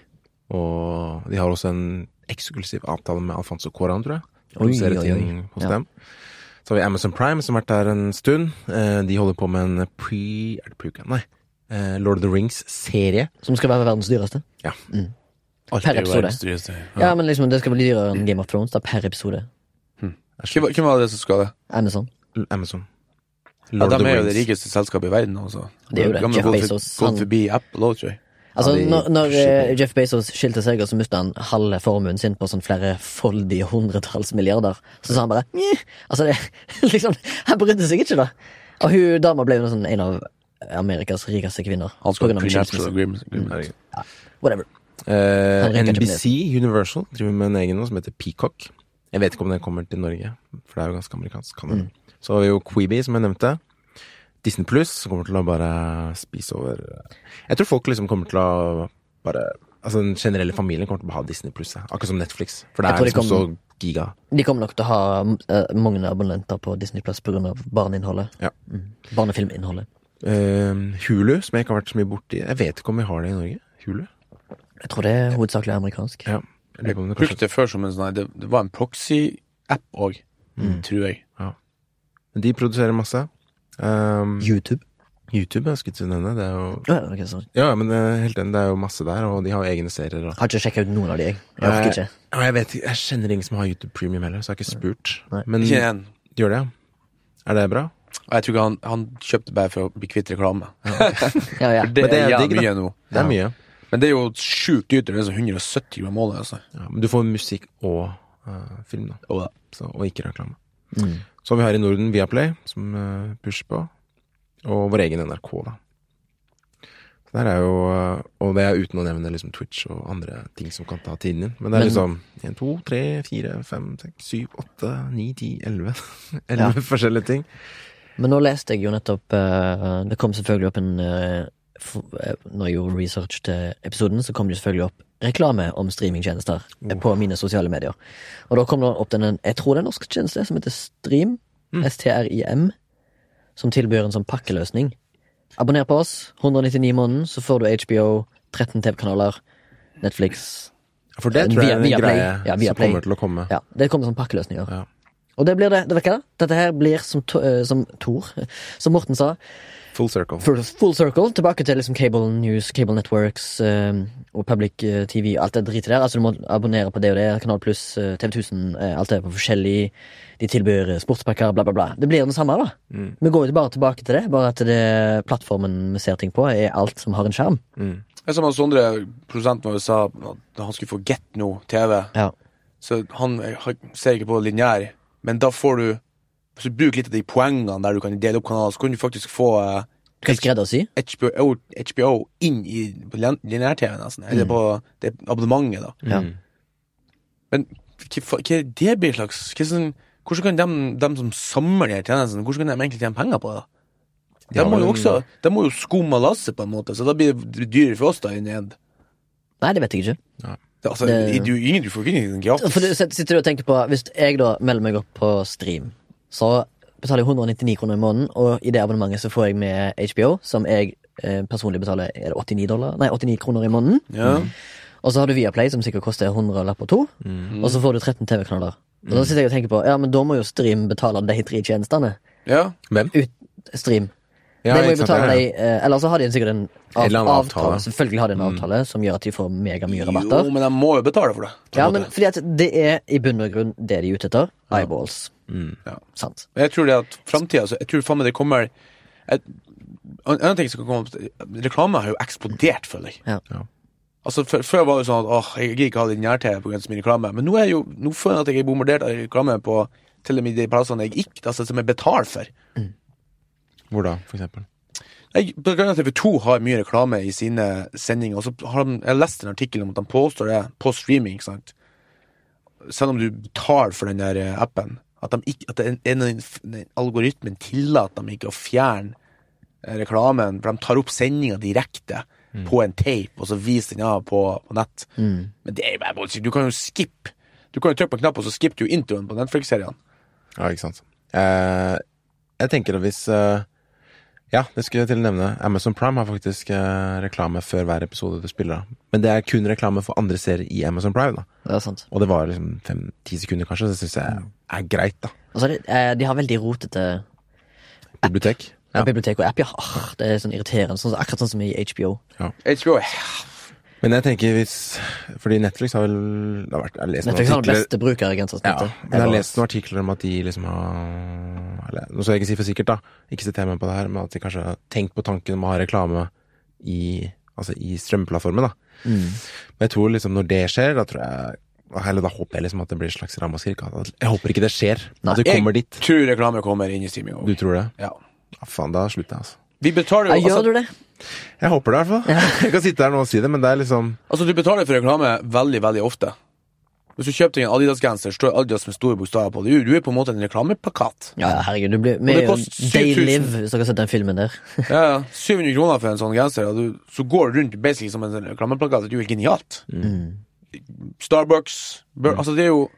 Og de har også en eksklusiv avtale med Alfonso Coran, tror jeg. Produserer ting hos Ja. dem. Så har vi Amazon Prime, som har vært der en stund. Eh, de holder på med en pre... Er det pre Nei. Lord of the Rings-serie. Som skal være verdens dyreste. Alt Per er episode. Ja. Ja, men liksom det skal bli dyrere enn Game of Thrones da per episode. Hvem, var- hvem var det som skal det? Amazon. L- Amazon. Ja, Lord de of the er jo det rikeste selskapet i verden. Også. Det er jo det. De Jeff Bezos, gått forbi Apple òg, tror jeg. Altså, Ja, de når, når eh, Jeff Bezos skilte seg, og så mista han halve formuen sin på sånn flere foldige hundretalls milliarder, så sa han bare Njeh. Altså, det, liksom, han brydde seg ikke, da. Og hun dama ble jo sånn en av Amerikas rikeste kvinner. Han på skal agreement. Herregud. Whatever. Eh, NBC Universal driver med en egen nå som heter Peacock. Jeg vet ikke om den kommer til Norge, for det er jo ganske amerikansk. Kan det. Så har vi jo Queeby, som jeg nevnte. Disney Pluss, kommer til å bare spise over Jeg tror folk liksom kommer til å bare Altså den generelle familien kommer til å ha Disney Pluss, akkurat som Netflix. For det er liksom liksom så giga. De kommer nok til å ha uh, mange abonnenter på Disney Plus pga. barneinnholdet. Ja. Mm. Barnefilminnholdet. Uh, Hulu, som jeg ikke har vært så mye borti. Jeg vet ikke om vi har det i Norge. Hulu? Jeg tror det er hovedsakelig amerikansk. Ja. Jeg det Brukte kanskje det før som en sånn Det, det var en proxy-app òg, tror jeg. Men De produserer masse. Um, YouTube. YouTube, jeg skulle ikke nevne. Det er jo Ja, okay, sorry. Ja, men er helt enig, det er jo masse der, og de har jo egne serier. Og... Har ikke sjekka ut noen av de, jeg. Jeg orker ikke. Ja, jeg vet jeg kjenner ingen som har YouTube Premium heller, så jeg har ikke spurt. Nei. Men Ikke en. gjør det, ja? Er det bra? Jeg tror ikke han, han kjøpte bare for å bli kvitt reklame. Ja, ja. ja. det, Men det er er digg, da. mye nå. Det er mye. Men det er jo sjukt dyrt. Det er så 170 kroner målet. Altså. Ja, men du får musikk og uh, film, da. Og ja. Så, og ikke reklame. Mm. Så har vi her i Norden Viaplay, som uh, pusher på. Og vår egen NRK, da. Så der er jo uh, Og det er uten å nevne liksom Twitch og andre ting som kan ta tiden din. Men det er Men- liksom 1, 2, 3, 4, 5, 6, 7, 8, 9, 10, 11 11 forskjellige ting. Men nå leste jeg jo nettopp uh, Det kom selvfølgelig opp en Når jeg gjorde research til episoden, så kom det selvfølgelig opp reklame om streamingtjenester oh. på mine sosiale medier. Og da kom det opp den Jeg tror det er en norsk tjeneste som heter Stream. S-T-R-I-M. Som tilbyr en sånn pakkeløsning. Abonner på oss. 199 i måneden, så får du HBO, 13 TV-kanaler, Netflix For det Eh, tror jeg er en via greie Ja, som Play. kommer til å komme. Ja, det kommer som pakkeløsninger. Ja. Og det blir det. det ikke, Dette her blir som, eh, som Tor, som Morten sa, Full circle. full, full circle. Tilbake til liksom cable news, cable networks um, og public eh, TV. Alt det dritet der. Altså Du må abonnere på det og det. Kanal Pluss, eh, TV 1000. eh, alt det på forskjellig. De tilbyr sportspakker, bla, bla, bla. Det blir det samme, da. Mm. Vi går jo bare tilbake til det. Bare at det plattformen vi ser ting på, er alt som har en skjerm. Mm. Jeg som han Sondre, produsenten vår, sa at han skulle få Get No TV. Ja. Så han ser ikke på lineær, men da får du Hvis du bruker litt av de poengene der du kan dele opp kanaler, så kan du faktisk få eh, Du kan skreddersy. HBO, HBO inn i lineær-TV, nesten. Eller på det abonnementet, da. Ja. Mm. Men hva, hva er det blir slags hva sånn, Hvordan kan de, de som samler de her tjenestene, hvordan kan de egentlig tjene penger på det? De Ja, må jo også De må jo skumme lasset, på en måte, så da blir det dyrere for oss da inn i end. Nei, det vet jeg ikke. Det, altså, Det- du, ingen, du får ikke gratis. For du sitter sitter du og tenker på Hvis jeg da melder meg opp på stream, så betaler jeg 199 kroner i måneden, og i det abonnementet så får jeg med HBO, som jeg eh, personlig betaler er det 89, dollar? Nei, 89 kroner i måneden. Ja. Og så har du Viaplay, som sikkert koster 100 lapper to, mm. Og så får du 13 TV-kanaler. Og da sitter jeg og tenker på Ja, men da må jo Stream betale de tre tjenestene. ja. Hvem? Ut Stream. Ja, det må jeg betale deg, eh, Eller så har de sikkert en av, avtale. avtale. Selvfølgelig har de en avtale som gjør at de får megamye rabatter. Jo, men de må jo betale for det. Ja, men fordi at det er i bunn og grunn det de er ute etter. Eyeballs. Mm. Ja. Sant. Jeg tror det at framtida Jeg tror faen meg det kommer En annen ting som kan komme Reklame har jo eksplodert, føler jeg. Ja. Ja. Altså, før, før var det sånn at åh, jeg gidder ikke ha lineær-TV pga. min reklame. Men nå er jeg jo Nå føler jeg at jeg er bombardert av reklame på til og med de plassene jeg ikke Altså som jeg betaler for. Hvor da, for eksempel? TV 2 har mye reklame i sine sendinger, og så har de, jeg leste en artikkel om at de påstår det på streaming, ikke sant. Selv om du betaler for den der eh, appen, at, de ikke, at den, en, en, algoritmen tillater dem ikke å fjerne eh, reklamen, for de tar opp sendinga direkte på en tape, og så viser den av på, på nett. Mm. Men det er jo bare bullshit. Du kan jo skippe. Du kan jo trykke på en knapp, og så skipper du introen på Netflix-seriene. Ja, ikke sant. Eh, jeg tenker at hvis eh, Ja, det skulle jeg til å nevne. Amazon Prime har faktisk eh, reklame før hver episode du spiller av. Men det er kun reklame for andre serier i Amazon Prime, da. Det er sant. Og det var liksom fem-ti sekunder, kanskje. Det syns jeg er greit, da. Og så er det, eh, de har veldig rotete Bibliotek. Ja. Bibliotek og app, ja. Arr, det er sånn irriterende. Sånn, akkurat sånn som i HBO. HBO Men jeg tenker hvis Fordi Netflix har vel det har vært, Jeg lest Netflix har den beste brukergrensesnittet. ja, men jeg har lest noen artikler om at de liksom har eller, Nå skal jeg ikke si for sikkert, da. Ikke sitt hjemme på det her, men at de kanskje har tenkt på tanken om å ha reklame i, altså i strømplattformen, da. Mm. Men jeg tror liksom når det skjer, da tror jeg Eller da håper jeg liksom at det blir et slags ramaskrik. Jeg håper ikke det skjer. Nei. At det Jeg kommer dit. tror reklame kommer inn i streaming. Du tror det? Ja. Ja, faen, da slutter jeg, altså. Vi betaler jo altså, gjør du det? Jeg håper det, i hvert fall. Jeg kan sitte her nå og si det, men det er liksom altså, du betaler for reklame veldig, veldig ofte. Hvis du kjøper deg en Adidas-genser, står Adidas med store bokstaver på. Du, du er på en måte en reklameplakat. Ja, herregud, du blir det med koster Day Live, hvis dere har sett den filmen der. Ja, ja. 700 kroner for en sånn genser, og du, så går du rundt basically som en sånn reklameplakat. Det er jo helt genialt. Mm. Starbucks Burn, Altså, det er jo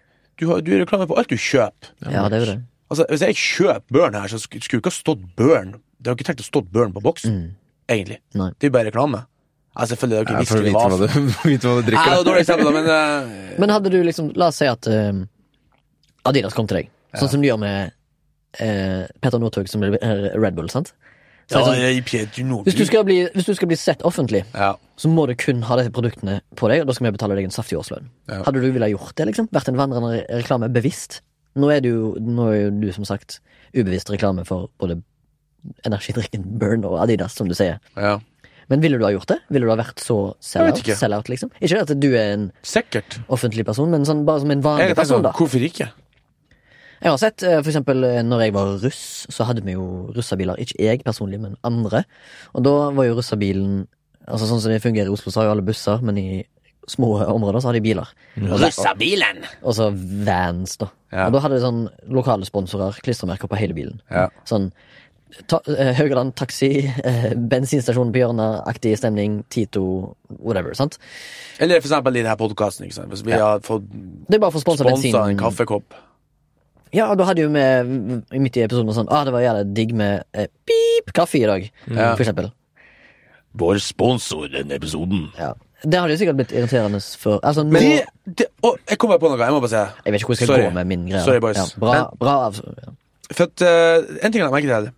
du, har, du er reklame på alt du kjøper. Ja, det er jo det. Altså, Hvis jeg kjøper Burn her, så skulle det ikke ha stått Burn. Det har ikke tenkt å stå Burn på egentlig. Mm. Nei. Det er jo bare reklame. Altså selvfølgelig, det er jo ja, ikke For å visst vite hva hva du, hva du drikker. det var da. dårlig eksempel, men uh... Men hadde du liksom La oss si at uh, Adidas kom til deg, sånn som de gjør med uh, Petter Northug som eh, Red Bull, sant? Så ja, er det sånn, jeg, Peter hvis, du skal bli, hvis du skal bli sett offentlig, ja. så må du kun ha disse produktene på deg, og da skal vi betale deg en saftig årslønn. Ja. Hadde du villet gjort det, liksom? Vært en vandrende reklame bevisst? Nå er, det jo, nå er jo du, som sagt, ubevisst reklame for både energidrikken Burn og Adidas, som du sier. ja. Men ville du ha gjort det? Ville du ha vært så sell-out, ikke. sell-out, liksom? Ikke at du er en Sikkert. offentlig person, men sånn, bare som en vanlig Jeg person, da. hvorfor ikke? Jeg har sett, eh, for eksempel eh, når jeg var russ, så hadde vi jo russabiler. Ikke jeg personlig, men andre. Og da var jo russabilen Altså sånn som det fungerer i Oslo, så har jo alle busser, men i små områder så har de biler. Russabilen! Og så vans, da. Ja. Og da hadde de sånn lokale sponsorer, klistremerker på hele bilen. Ja. Sånn ta, eh, Haugaland taxi, eh, bensinstasjon på hjørnet-aktig stemning, Tito, whatever. sant? Eller for eksempel i denne podkasten. Hvis vi har fått Det er bare for å sponsa en kaffekopp. Ja, og da hadde jo vi midt i episoden sånn Ah, det var jævlig digg med eh, pip kaffe i dag, mm. for eksempel. Vår sponsor denne episoden. Ja. Det hadde jo sikkert blitt irriterende for Altså, nå Det, det, å, jeg kommer på noe. Jeg må bare si Jeg vet ikke hvor jeg skal Sorry. gå med min greie. Sorry, boys. Ja, bra, bra av, ja. For at uh, En ting jeg la merke til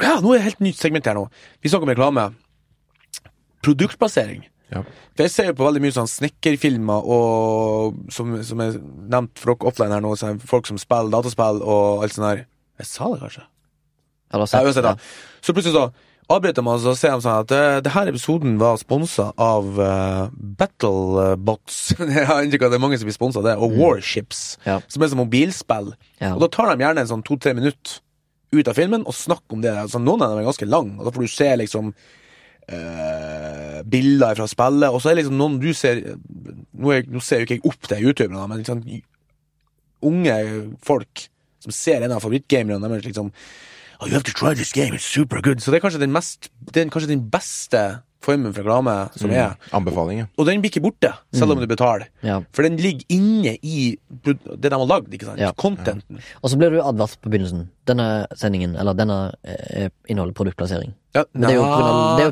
Ja, nå er det helt nytt segment her nå. Vi snakker om reklame. Produktplassering. Ja. For Jeg ser jo på veldig mye sånn snekkerfilmer og som, som er nevnt for dere offline her nå, så er folk som spiller dataspill og alt sånt her. Jeg sa det kanskje? Du Ja, sett? uansett, da. Så plutselig så avbryter man, og så ser de sånn at uh, det her episoden var sponsa av uh, Battlebots. jeg har inntrykk av at det er mange som blir sponsa av det. Og Warships, Ja. som er som mobilspill. Ja. Og da tar de gjerne en sånn to-tre minutter ut av filmen og snakke om det. Altså, noen av dem er ganske lang, og da får du se liksom Uh, bilder fra spillet, og så er det liksom noen du ser Nå, er, nå ser jo ikke jeg opp til youtuberne, men liksom unge folk som ser en av favorittgamerne deres liksom oh, You have to try this game, it's super good. Så det er kanskje den, mest, er kanskje den beste formen for reklame som er. Anbefalinger. Og, Og den blir ikke borte, selv om du betaler. Ja. For den ligger inne i det de har lagd, ikke sant? Ja. Contenten. Og så blir du advart på begynnelsen. Denne sendingen, eller denne, eh, inneholder produktplassering. Ja, det er jo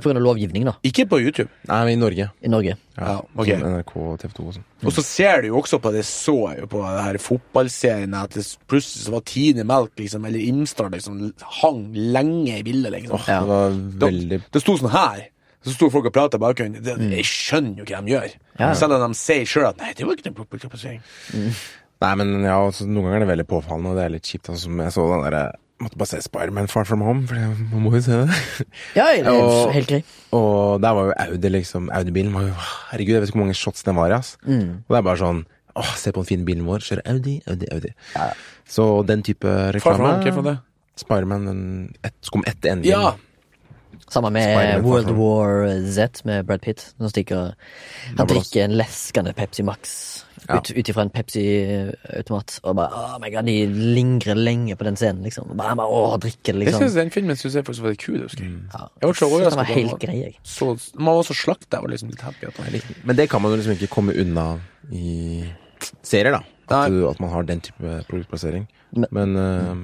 på grunn av, lovgivning, da, Ikke på YouTube. Nei, men i Norge. i Norge. Ja, ok. Som NRK og TV 2 og sånn. Og så ser du jo også på det så jeg jo på det her fotballserien at det plutselig så var Tine Melk liksom, eller Imstad liksom hang lenge i bildet, liksom. Oh, Ja. Det var veldig... Det, Det sto sånn her. Så sto folk og prata i bakgrunnen. Jeg skjønner jo hva de gjør. Ja. Selv om de sier sjøl at 'nei, det var ikke noe produktplassering'. Nei, men ja, altså, noen ganger er det veldig påfallende, og det er litt kjipt. Altså, som jeg så den derre Måtte bare se Spiderman Far From Home, for man må jo se det. Ja, det er Og- helt greit. Og der var jo Audi, liksom. Audi-bilen var jo Herregud, jeg vet ikke hvor mange shots den var i, ass. Mm. Og det er bare sånn Åh, se på den fine bilen vår. Kjører Audi, Audi, Audi. Så den type Far from home, hva er det? Spiderman den et, kom etter endingen. Ja. Samme med World War Z med Brad Pitt. Som stikker Han drikker en leskende Pepsi Max Ja. ut, ut ifra en Pepsi-automat. Og bare oh my god, de lingrer lenge på den scenen, liksom. Bare, bare åh, drikker det, Jeg liksom. synes den filmen syns jeg faktisk var litt kul. jeg Husker. jeg. Ja. Jeg var så overrasket den var helt grei, jeg. Så, man var så slakta og liksom litt happy. At Men det kan man jo liksom ikke komme unna i serier, da. At, du, at man har den type produktplassering. Men- Men eh,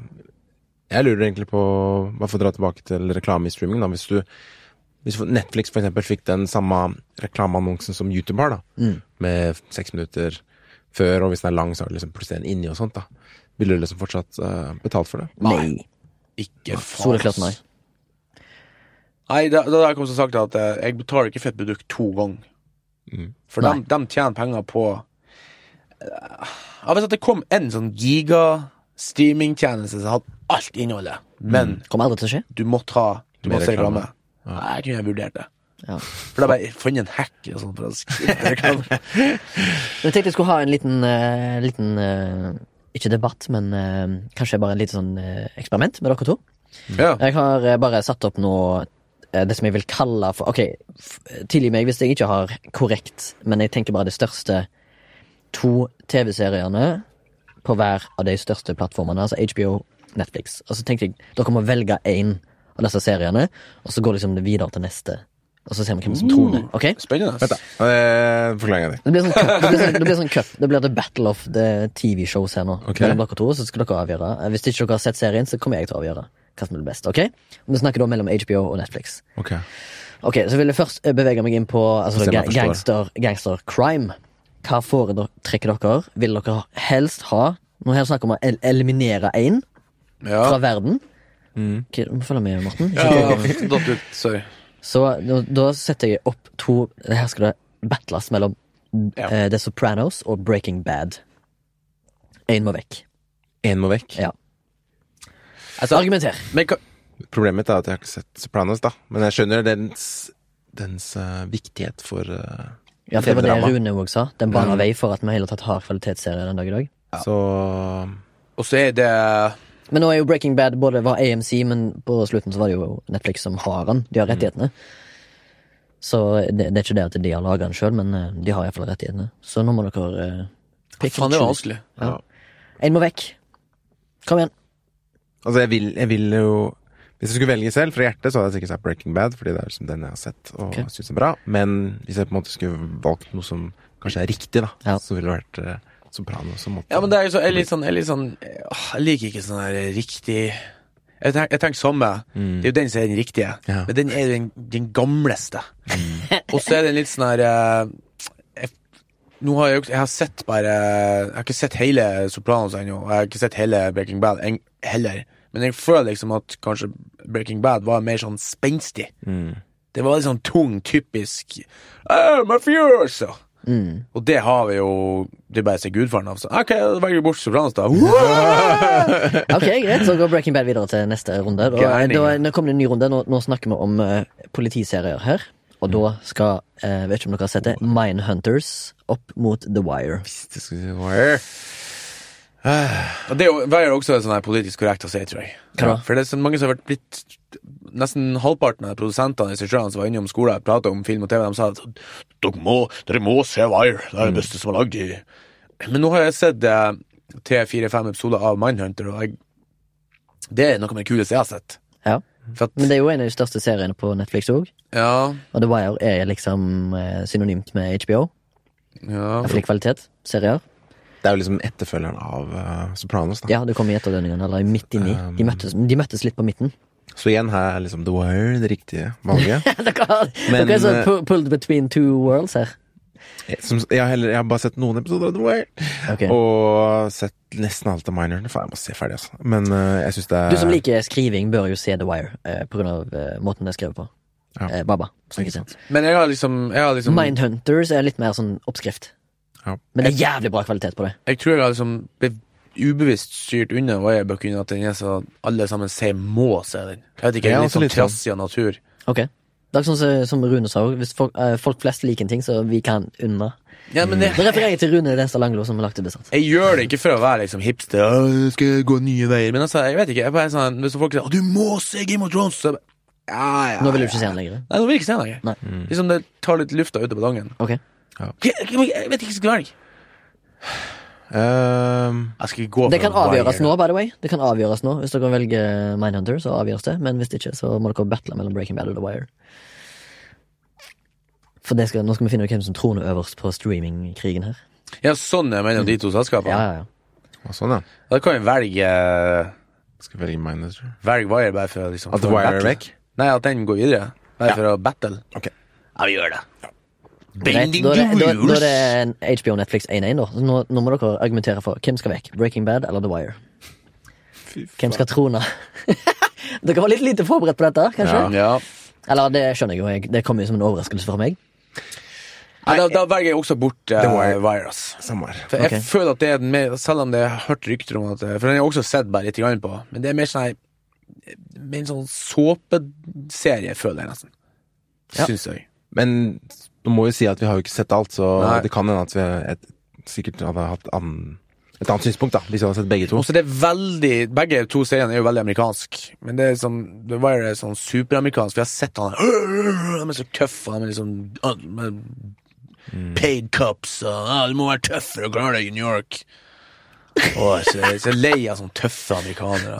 jeg lurer egentlig på Bare for å dra tilbake til reklame i streaming, da. Hvis du hvis Netflix for eksempel fikk den samme reklameannonsen som YouTube har, da. Mm. Med seks minutter før, og hvis den er lang, så er det liksom plutselig en inni og sånt, da. Ville du liksom fortsatt uh, betalt for det? Nei. ikke fast nei. Nei, da har jeg kommet til å sagt at eh, jeg betaler ikke for et produkt to ganger. Mm. For de, de tjener penger på uh, Hvis at det kom en sånn giga-streamingtjeneste som hadde alt innholdet, men Kommer aldri til å skje. du måtte ha Du Mer måtte se reklame. reklame. Nei, jeg kunne vurdert det. Ja. For da bare funnet en hack og sånn for å skrive reklame. Men jeg tenkte jeg skulle ha en liten, eh, liten eh, Ikke debatt, men eh, kanskje bare et lite sånn eh, eksperiment med dere to. ja. Jeg har eh, bare satt opp nå eh, det som jeg vil kalle for Ok, f- tilgi meg hvis jeg ikke har korrekt, men jeg tenker bare de største to TV-seriene på hver av de største plattformene, altså HBO, Netflix. Og så tenkte jeg dere må velge én av disse seriene, og så går liksom det videre til neste. Og så ser vi hvem som troner. Ok? Spennende. Vent, da. Eh, Forklar en gang til. Det blir sånn cup. Det blir sånn, det blir sånn cup. Det blir the battle of the TV-shows her nå. Okay. Mellom dere to, så skal dere avgjøre. Eh, Hvis ikke dere har sett serien, så kommer jeg til å avgjøre hva som blir best. ok? Og Vi snakker da mellom HBO og Netflix. Ok. Ok, Så vil jeg først eh, bevege meg inn på altså, gangster, gangster crime. Hva foretrekker dere? Vil dere helst ha Nå er det snakk om å el eliminere én Ja. fra verden. Mm. Følge med, Morten. ja Datt ut. Sorry. Så da, da setter jeg opp to Her skal det battles mellom Ja. eh, The Sopranos og Breaking Bad. Én må vekk. Én må vekk. Ja. Altså, Argumenter. men Problemet mitt er at jeg har ikke sett Sopranos, da. Men jeg skjønner dens, dens uh, viktighet for uh, Ja, for det var det drama. Rune òg sa. Den baner Mm. vei for at vi hele tatt har kvalitetsserie den dag i dag. Så Og så er det Men nå er jo Breaking Bad både var AMC, men på slutten så var det jo Netflix som har den. De har rettighetene. Så det, det er ikke det at de har laga den sjøl, men eh, de har iallfall rettighetene. Så nå må dere uh, Faen, det er vanskelig. Ja. En må vekk. Kom igjen. Altså, jeg vil, jeg vil jo Hvis jeg skulle velge selv fra hjertet, så hadde jeg sikkert sagt Breaking Bad, fordi det er liksom den jeg har sett og okay. synes er bra. Men hvis jeg på en måte skulle valgt noe som kanskje er riktig, da, Ja. så ville det vært uh, Soprano som måtte Ja, men det er jo så, jeg litt sånn, jeg litt sånn åh, Jeg liker ikke sånn her riktig Jeg tenker, jeg tenker samme. Mm. Det er jo den som er den riktige. Ja. Men den er jo den, den gamleste. Og så er den litt sånn her eh, jeg, Nå har jeg jo Jeg har sett bare Jeg har ikke sett hele Sopranos ennå. Jeg har ikke sett hele Breaking Bad en, heller. Men jeg føler liksom at kanskje Breaking Bad var mer sånn spenstig. Mm. Det var litt sånn tung, typisk oh, mafioso. Mm. Og det har vi jo Det er bare å se gudfaren av. Så OK, da velger vi bort Sopranos, da. Ok, greit, så går Breaking Bad videre til neste runde. Da, da, nå kommer det en ny runde. Nå, nå snakker vi om uh, politiserier her. Og da skal, eh, vet ikke om dere har sett det, Mindhunters opp mot The Wire. Visst, det skulle Wire Og det er jo- Wire er også sånn her politisk korrekt å si, tror jeg. Ja. For det er så mange som har blitt Nesten halvparten av produsentene i regissørene som var innom skolen og prata om film og TV, de sa at dere må, dere må se Wire. Det er det beste som er lagd i Men nå har jeg sett eh, tre, fire, fem episoder av Mindhunter, og jeg, det er noe av det kuleste jeg har sett. Ja. For at, Men det er jo en av de største seriene på Netflix òg. ja, Og The Wire er liksom eh, synonymt med HBO. ja. Iallfall i kvalitet. Serier. Det er jo liksom etterfølgeren av uh, Sopranos, da. Ja, det kom i etterdønningene, eller midt inni. Um. De møttes, de møttes litt på midten. Så igjen her er liksom The Wire det riktige valget. dere, har- Men, dere er så eh, pulled between two worlds her. Som, jeg, har heller, jeg har bare sett noen episoder av The Wire. Okay. Og sett nesten alt av Minor. Faen, jeg må se ferdig, altså. Men uh, jeg syns det er Du som liker skriving, bør jo se The Wire uh, på grunn av eh, måten det er skrevet på. Ja. Eh, Baba. Men jeg har liksom, jeg har liksom Mindhunters er litt mer sånn oppskrift. Ja. Men det er jævlig bra kvalitet på det. Jeg tror jeg har liksom ubevisst styrt unna Wire-bøkene at den er så alle sammen sier må se den. Jeg vet ikke, Ja, jeg er litt sånn litt sånn. trassig av natur. Ok Det er sånn som- som Rune sa òg. Hvis folk, eh, folk flest liker en ting, så vi kan unna. Ja, men det, Nå refererer jeg til Rune Denstad Langlo, som har lagt det besatt. jeg gjør det ikke for å være liksom hipster. «Åh, skal gå nye veier. Men altså, jeg vet ikke. Jeg er bare sånn, Hvis folk sier «Å, du må se Game of Thrones, så jeg bare, ja, ja, Nå vil du ikke se den lenger. Nei, nå vil jeg ikke se den lenger. Nei. Liksom Det tar litt lufta ut av ballongen. Ok Jeg, jeg, jeg vet ikke hva jeg skal velge. Ehm, Jeg skal gå Det kan avgjøres nå, by the way. Det kan avgjøres nå Hvis dere velger Mindhunter, så avgjøres det. Men hvis ikke, så må dere battle mellom Breaking Bad og The Wire. For det skal, nå skal vi finne ut hvem som troner øverst på streamingkrigen her. Ja, sånn er mellom de to selskapene. Ja, ja, ja. sånn, ja. Da kan vi velge Skal velge Mindhunter. Velge Wire bare for å liksom At The Wire er vekk? Nei, at den går videre. Bare Ja. for å battle. Okay. Ja, vi gjør det. Greit, Bending da, er det, da, da er det HBO Netflix 1-1, da. Så nå, nå må dere argumentere for hvem skal vekk. Breaking Bad eller The Wire? Hvem skal trone? dere var litt lite forberedt på dette, kanskje? Ja. Ja. Eller det skjønner jeg jo, jeg. det kommer jo som en overraskelse for meg. Nei, da, da velger jeg også bort uh, The Wire. Virus. For jeg føler at det er mer Selv om det har hørt rykter om at For den har jeg også sett bare litt grann på, men det er mer sånn Mer en sånn såpeserie, føler jeg nesten. Ja. Syns jeg. Men nå må vi si at vi har jo ikke sett alt, så Nei. det kan hende at vi et, sikkert hadde hatt annen, et annet synspunkt, da, hvis vi hadde sett begge to. Også det er veldig Begge to seriene er jo veldig amerikansk, men det er som The Wire er sånn superamerikansk. Vi har sett han De er så tøffe, de er liksom med Paid cups og ah, 'Du må være tøff for å klare deg i New York'. Åh, så, så lei av sånne tøffe amerikanere.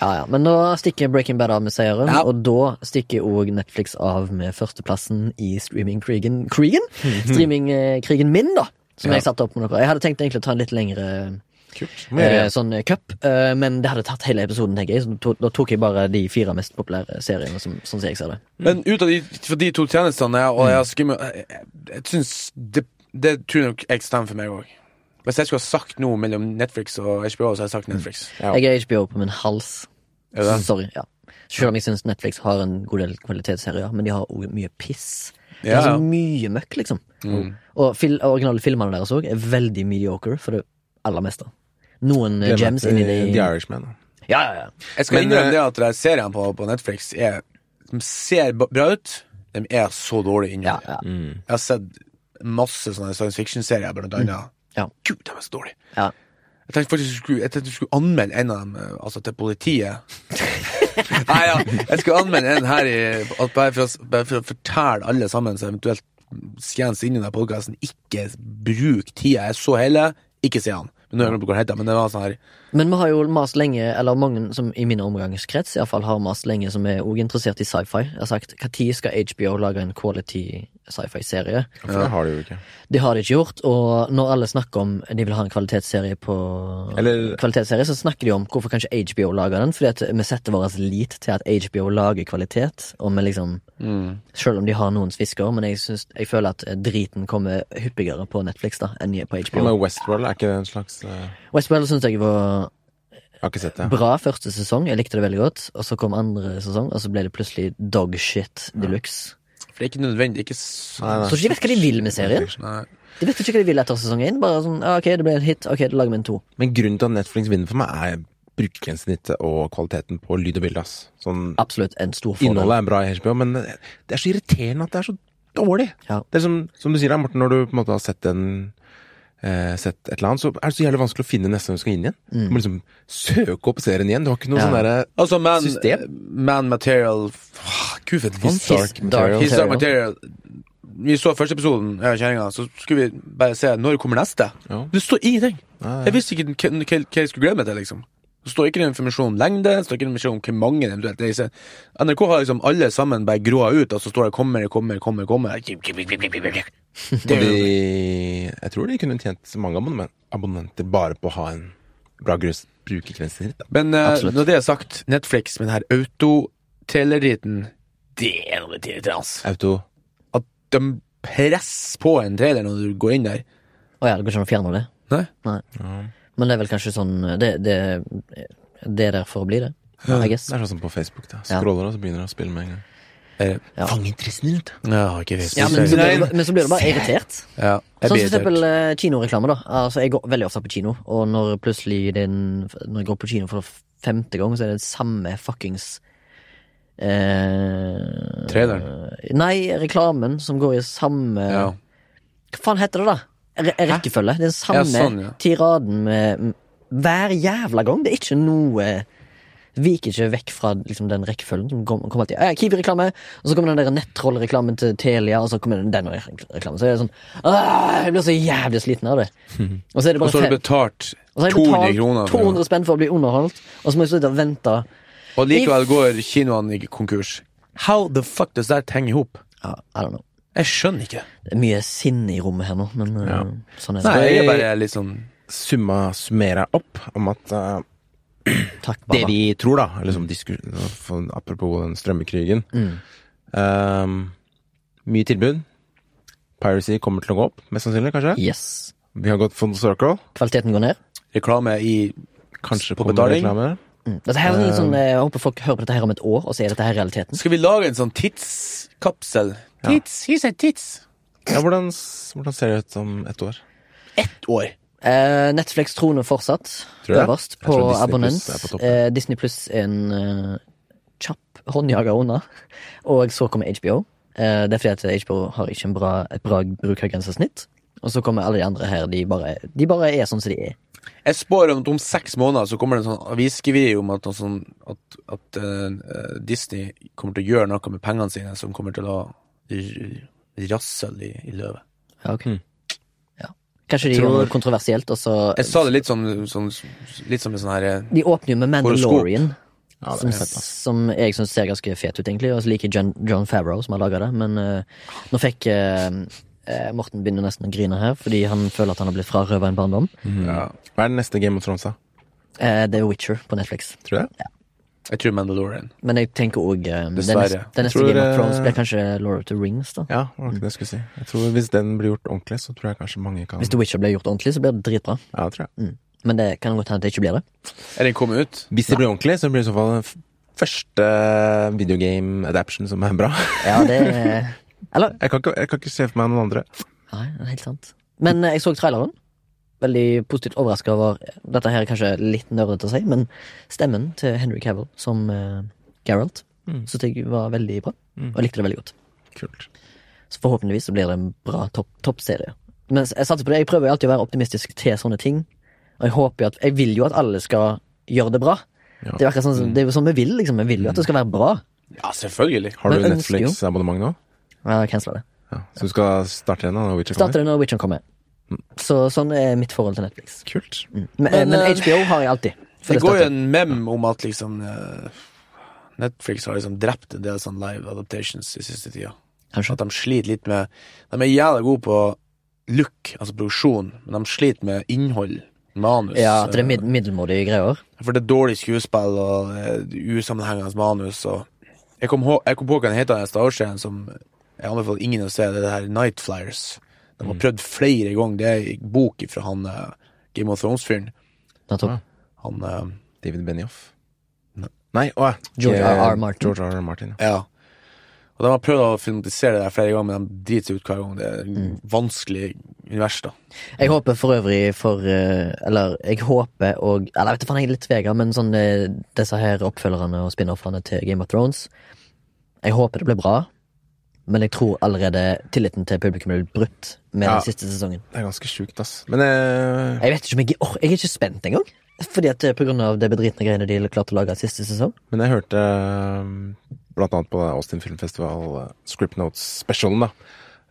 Ja, ja, Men nå stikker Breaking Bad av med seieren, Ja. og da stikker òg Netflix av med førsteplassen i streamingkrigen Krigen? Streamingkrigen min, da! Som Ja. jeg satte opp med dere. Jeg hadde tenkt egentlig å ta en litt lengre Kult. Eh, sånn cup, eh, men det hadde tatt hele episoden, tenker jeg. Så tok- da tok jeg bare de fire mest populære seriene, som, sånn som jeg ser det. Men ut av de, for de to tjenestene, og jeg har skummet Jeg, jeg, jeg syns det, det tror jeg nok jeg stemmer for meg òg. Hvis jeg skulle ha sagt noe mellom Netflix og HBO, så hadde jeg sagt Netflix. Ja. Jeg er HBO på min hals. Er? Sorry. ja Selv om jeg syns Netflix har en god del kvalitetsserier, men de har òg mye piss. Det Ja, ja. så mye møkk, liksom. Mm. Og fil originale filmene deres òg er veldig mediocre for det aller meste. Noen det gems inni det. de The Irishman. Ja, ja, ja. Jeg skal Men, innrømme eh, det at de seriene på, på Netflix er De ser bra ut, de er så dårlige inni. ja, ja. Mm. Jeg har sett masse sånne science fiction-serier, blant annet. Ja. Gud, de er så dårlige. Ja. Jeg tenkte faktisk jeg skulle, jeg tenkte jeg skulle anmelde en av dem eh, altså til politiet. Nei, ja, jeg skulle anmelde en her i, bare, for å, bare for å fortelle alle sammen som eventuelt skjens inn i denne podkasten, ikke bruk tida. Jeg så hele, ikke se han. Men heter, men det var sånn Men vi har jo mast lenge, eller mange som i min omgangskrets iallfall har mast lenge, som er òg interessert i sci-fi. Jeg har sagt når skal HBO lage en quality sci-fi-serie? For det har de jo ikke. Det har de ikke gjort, og når alle snakker om de vil ha en kvalitetsserie på Eller- kvalitetsserie, så snakker de om hvorfor kanskje HBO lager den, fordi at vi setter vår lit til at HBO lager kvalitet, og vi liksom Selv om de har noen svisker, men jeg, synes, jeg føler at driten kommer hyppigere på Netflix da enn på HBO. Men Westworld? Er ikke det en slags uh... Westworld syns jeg var det. bra første sesong, jeg likte det veldig godt, og så kom andre sesong, og så ble det plutselig dogshit de luxe. For det er ikke nødvendig. Ikke så Nei, nei. Så de vet hva de vil med serien. Nei. De vet ikke hva de vil etter sesong én. Bare sånn, ah, ok, det ble en hit, ok, da lager vi en to. Men grunnen til at Netflix vinner for meg, er brukergrensesnittet og kvaliteten på lyd og bilde. Sånn, Absolutt en stor fordel. innholdet er bra i HBO, men det er så irriterende at det er så dårlig. Ja. Det er som, som du sier, Morten, når du på en måte har sett en eh, Sett et eller annet, så er det så jævlig vanskelig å finne neste gang du skal inn igjen. Du må liksom søke opp serien igjen. Du har ikke noe Ja. sånn derre Altså, man, System? man material Gud, His Dark Material. His Dark material. Vi så første episoden, jeg og kjerringa, så skulle vi bare se når kommer neste. Ja. Det står ingenting. Nei, Jeg visste ikke hva jeg skulle glede meg til, liksom. Det står ikke noen informasjon om lengde, det står ikke informasjon om hvor mange det eventuelt er. NRK har liksom alle sammen bare gråa ut, og så står det 'kommer, kommer, kommer', kommer. De, jeg tror de kunne tjent mange abonnement, abonnenter bare på å ha en bra grus. Men uh, når det er sagt, Netflix med den her autotrailerriten, det er noe litt irriterende. Auto At de presser på en trailer når du går inn der. Å ja, det går ikke an å fjerne det. Nei? ja. Men det er vel kanskje sånn Det, det, det er der for å bli det. Ja. Det er sånn som på Facebook. da Ja. Scroller, og så begynner du å spille med en gang. Eh, Ja. Fang interessen din, vet. Ja. Ja, men, så blir du, men så blir du bare irritert. Ja, Sånn som for eksempel eh, kinoreklame, da. Altså, jeg går veldig ofte på kino, og når plutselig den Når jeg går på kino for femte gang, så er det samme fuckings eh, Traileren? Nei, reklamen som går i samme Ja. Hva faen heter det, da? Re rekkefølge. Den samme Ja, sånn, ja. tiraden med hver jævla gang. Det er ikke noe Viker ikke vekk fra liksom, den rekkefølgen. som kom- kommer alltid ja, Kiwi-reklame, og så kommer den der nettroll-reklamen til Telia, og så kommer den, den reklamen. Så er det sånn «Åh, Jeg blir så jævlig sliten av det. Og så er det Og bare så har du betalt og så har jeg 200 betalt kroner. for 200 spenn for å bli underholdt, og så må jeg sitte og vente. Og likevel går kinoene i konkurs. How the fuck does that henge i hop? Ja, I don't know. Jeg skjønner ikke. Det er mye sinne i rommet her nå, men uh, Ja. sånn er det. Nei, jeg er bare litt sånn Summa summera opp om at uh, Takk, det vi tror, da, liksom apropos den strømmekrigen Mm. um, Mye tilbud. Piracy kommer til å gå opp, mest sannsynlig, kanskje. Yes. Vi har gått full circle. Kvaliteten går ned. reklame i Kanskje På betaling? reklame. Mm. Dette her er litt sånn, Jeg håper folk hører på dette her om et år, og så er dette her realiteten. Skal vi lage en sånn tidskapsel? Ja. Tids, he said tids. Ja, hvordan, hvordan ser det ut om ett år? Ett år. Eh, Netflix troner fortsatt Tror du fortsatt øverst på abonnent. Plus på toppen. Eh, Disney Pluss er en eh, kjapp håndjager unna. Og så kommer HBO. Eh, det er fordi at HBO har ikke en bra, et bra brukergrensesnitt. Og så kommer alle de andre her. De bare, de bare er sånn som de er. Jeg spår om at om seks måneder så kommer det en sånn avisskriveri om at, sånn, at, at uh, Disney kommer til å gjøre noe med pengene sine som kommer til å rassel i, i løvet. Ja, okay. Mm. Ja. Kanskje de Tror- gjorde det kontroversielt, og så Jeg sa det litt som, sånn, litt som en sånn her eh, De åpner jo med Mandalorian. Ja, som, som jeg syns ser ganske fet ut, egentlig. Og så liker John, John Favreau, som har laga det. Men uh, nå fikk eh, eh, Morten begynner nesten å grine her, fordi han føler at han har blitt frarøva en barndom. Mhm. ja, Hva er den neste Game of Thrones, da? Eh, det er Witcher på Netflix. Tror jeg? Jeg tror Mandalorian. Men jeg tenker òg eh, det Den neste, den neste Tror, Game of eh, Thrones blir kanskje Lord of the Rings, da. Ja, det var ikke det jeg skulle si. Jeg tror Hvis den blir gjort ordentlig, så tror jeg kanskje mange kan Hvis The Witcher blir gjort ordentlig, så blir det dritbra. Ja, det tror jeg. Men det kan godt hende at det ikke blir det. Er den kommet ut? Hvis det blir ordentlig, så blir det i så fall første videogame adaption som er bra. Ja, det er Eller? Jeg kan ikke, jeg kan ikke se for meg noen andre. Nei, det er helt sant. Men eh, jeg så traileren. Veldig positivt overraska over Dette her er kanskje litt nerdete å si, men stemmen til Henry Cavill som uh, Geralt Mm. synes jeg var veldig bra. Mm. Og jeg likte det veldig godt. Kult. Så forhåpentligvis så blir det en bra toppserie. toppserie. Men jeg satser på det. Jeg prøver jo alltid å være optimistisk til sånne ting. Og jeg håper at Jeg vil jo at alle skal gjøre det bra. Ja. Det er jo sånn, som- det er sånn vi vil, liksom. Vi vil jo at det skal være bra. Ja, selvfølgelig. Har du. Netflix-abonnement nå? Jeg cancela det. Ja. Så du skal starte igjen når Witcher Starter kommer? det når Witcher kommer. Så sånn er mitt forhold til Netflix. Kult. Mm. Men, Men, men, eh, HBO har jeg alltid. For Det det går jo en mem om at liksom eh, Netflix har liksom drept en del sånn live adaptations i siste tida. Kanskje. At de sliter litt med De er jævlig gode på look, altså produksjon, men de sliter med innhold. Manus. Ja, at det er eh, mid middelmådige greier. For det er dårlig skuespill og eh, usammenhengende manus og Jeg kom, hå- jeg kom på hva den heter, den Star Wars-serien som jeg anbefaler ingen å se. Det det her Night Flyers. De har prøvd flere ganger. Det er en bok fra han uh, Game of Thrones-fyren. Nettopp. Han uh, David Benioff? Nei, å. George R. R. Martin. George R. R. Martin, ja. Ja. Og de har prøvd å filmatisere det der flere ganger, men de driter seg ut hver gang. Det er Mm. vanskelig univers, da. Jeg håper for øvrig for eh, Eller jeg håper og Eller jeg vet ikke, faen, jeg er litt vega men sånn disse her oppfølgerne og spin-offene til Game of Thrones Jeg håper det blir bra, men jeg tror allerede tilliten til publikum blir brutt med den siste sesongen. Det er ganske sjukt, ass. Men eh, Jeg vet ikke om jeg åh, Jeg er ikke spent engang. Fordi at eh, på grunn av det bedritne greiene de klarte å lage siste sesong. Men jeg hørte eh, blant annet på Austin Filmfestival uh, Script Notes Specialen, da.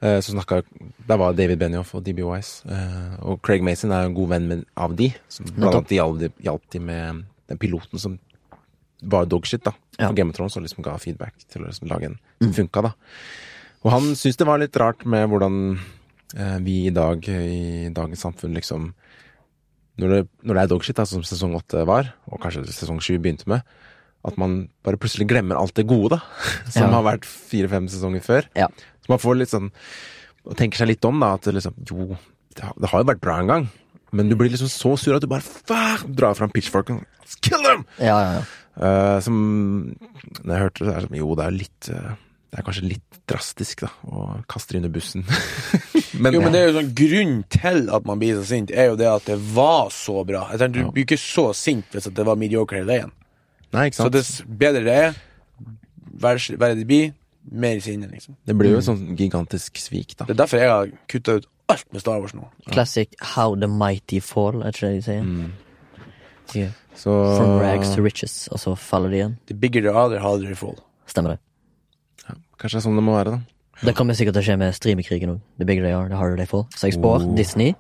eh, Så snakka Der var David Benioff og DB Wise. eh, og Craig Mason er jo en god venn med, av de. Som blant Nettopp. annet hjalp de, hjalp de med den piloten som var dogshit, da. Ja. På Game of Thrones, og liksom ga feedback til å liksom lage en som funka, da. Og han syntes det var litt rart med hvordan eh, vi i dag, i dagens samfunn, liksom når det, når det er dogshit, som sesong åtte var, og kanskje sesong sju begynte med, at man bare plutselig glemmer alt det gode, da. Som Ja. har vært fire-fem sesonger før. Ja. Så man får litt sånn Og tenker seg litt om, da, at liksom Jo, det har, det har jo vært bra en gang, men du blir liksom så sur at du bare fuck, drar fram pitchforken. Kill them! Ja, ja, ja. Eh, som Når jeg hørte det, så er det sånn Jo, det er litt eh, Det er kanskje litt drastisk, da, å kaste det under bussen. men, Jo, men det er jo sånn Grunnen til at man blir så sint, er jo det at det var så bra. Jeg tenker, Ja. Du blir ikke så sint hvis det var mediocre hele veien. Nei, ikke Så sant? dess bedre det er, verre det blir, mer sinne, liksom. Det blir jo et sånn gigantisk svik, da. Det er derfor jeg har kutta ut alt med Star Wars nå. Classic How the Mighty Fall, er ikke det de sier? Mm. Ja. Så From rags to riches, og så faller de igjen. The bigger the other, harder they fall. Stemmer det. Kanskje det er sånn det må være, da. Det kommer sikkert til å skje med streamekrigen òg. The bigger they are, the harder they fall. Så jeg spår Oh. Disney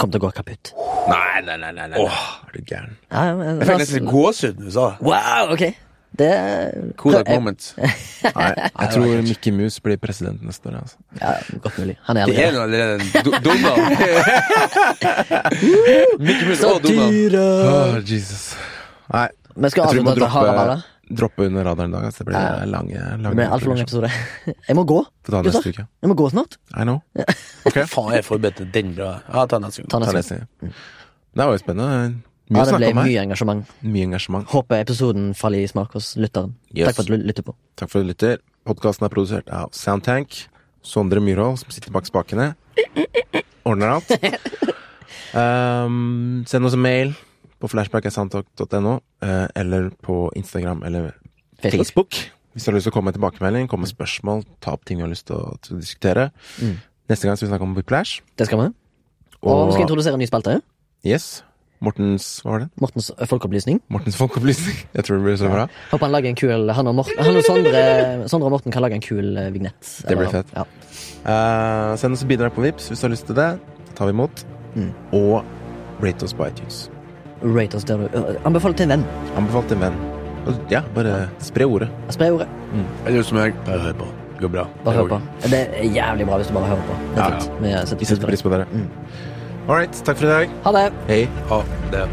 kommer til å gå kaputt. Nei, nei, nei, nei, nei. Er du gæren? Ja, men, Jeg fikk nesten gåsehud da du sa. Wow, ok! Det Kodak Jeg- moment. Nei, jeg tror Mickey Mouse blir president neste år. Altså. Ja, godt mulig. Han er allerede Det er Donald. Mickey Mouse og Donald. Åh, Jesus. Nei, Men skal jeg tror vi må avslutte dette harde droppe, under radaren i dag. Altså. Det blir Ja. lange, lange Det blir altfor lang episode. Jeg må gå. Få ta neste uke. Jeg må gå snart. I know. Okay. Faen, jeg forberedte den bra. Ja, ta neste uke. ta neste. neste. Det var jo spennende. Mye Ja, det ble mye engasjement. Mye engasjement. Håper episoden faller i smak hos lytteren. Yes. Takk for at du lytter på. Takk for at du lytter. Podkasten er produsert av Soundtank. Sondre Myhrvold, som sitter bak spakene. Ordner alt. Um, send oss en mail på flashback.soundtalk.no, eh, eller på Instagram eller Facebook. Facebook. Hvis du har lyst til å komme med tilbakemelding, komme med spørsmål, ta opp ting du har lyst til å, til å diskutere. Mm. Neste gang skal vi snakke om Whiplash. Det skal vi. Og vi skal introdusere en ny spalte. Yes. Mortens Hva var det? Mortens folkeopplysning. Mortens folkeopplysning. Jeg tror det blir så bra. Håper han lager en kul Han og, Morten, han og Sondre, Sondre og Morten kan lage en kul eh, vignett. Det blir fett. Ja. Uh, send oss bidrag på Vips hvis du har lyst til det. Det tar vi imot. Mm. Og rate oss på iTunes. Rate oss der du øh, Anbefal til en venn. Anbefal til en venn. Ja, bare spre ordet. Spre ordet. Eller som jeg, bare hør på. Det går bra. Bare hør på. Det er jævlig bra hvis du bare hører på. Det er Ja, fint. Vi setter Vi setter pris pris på dere. Mm. All right, takk for i dag. Ha det! Hei. Ha det.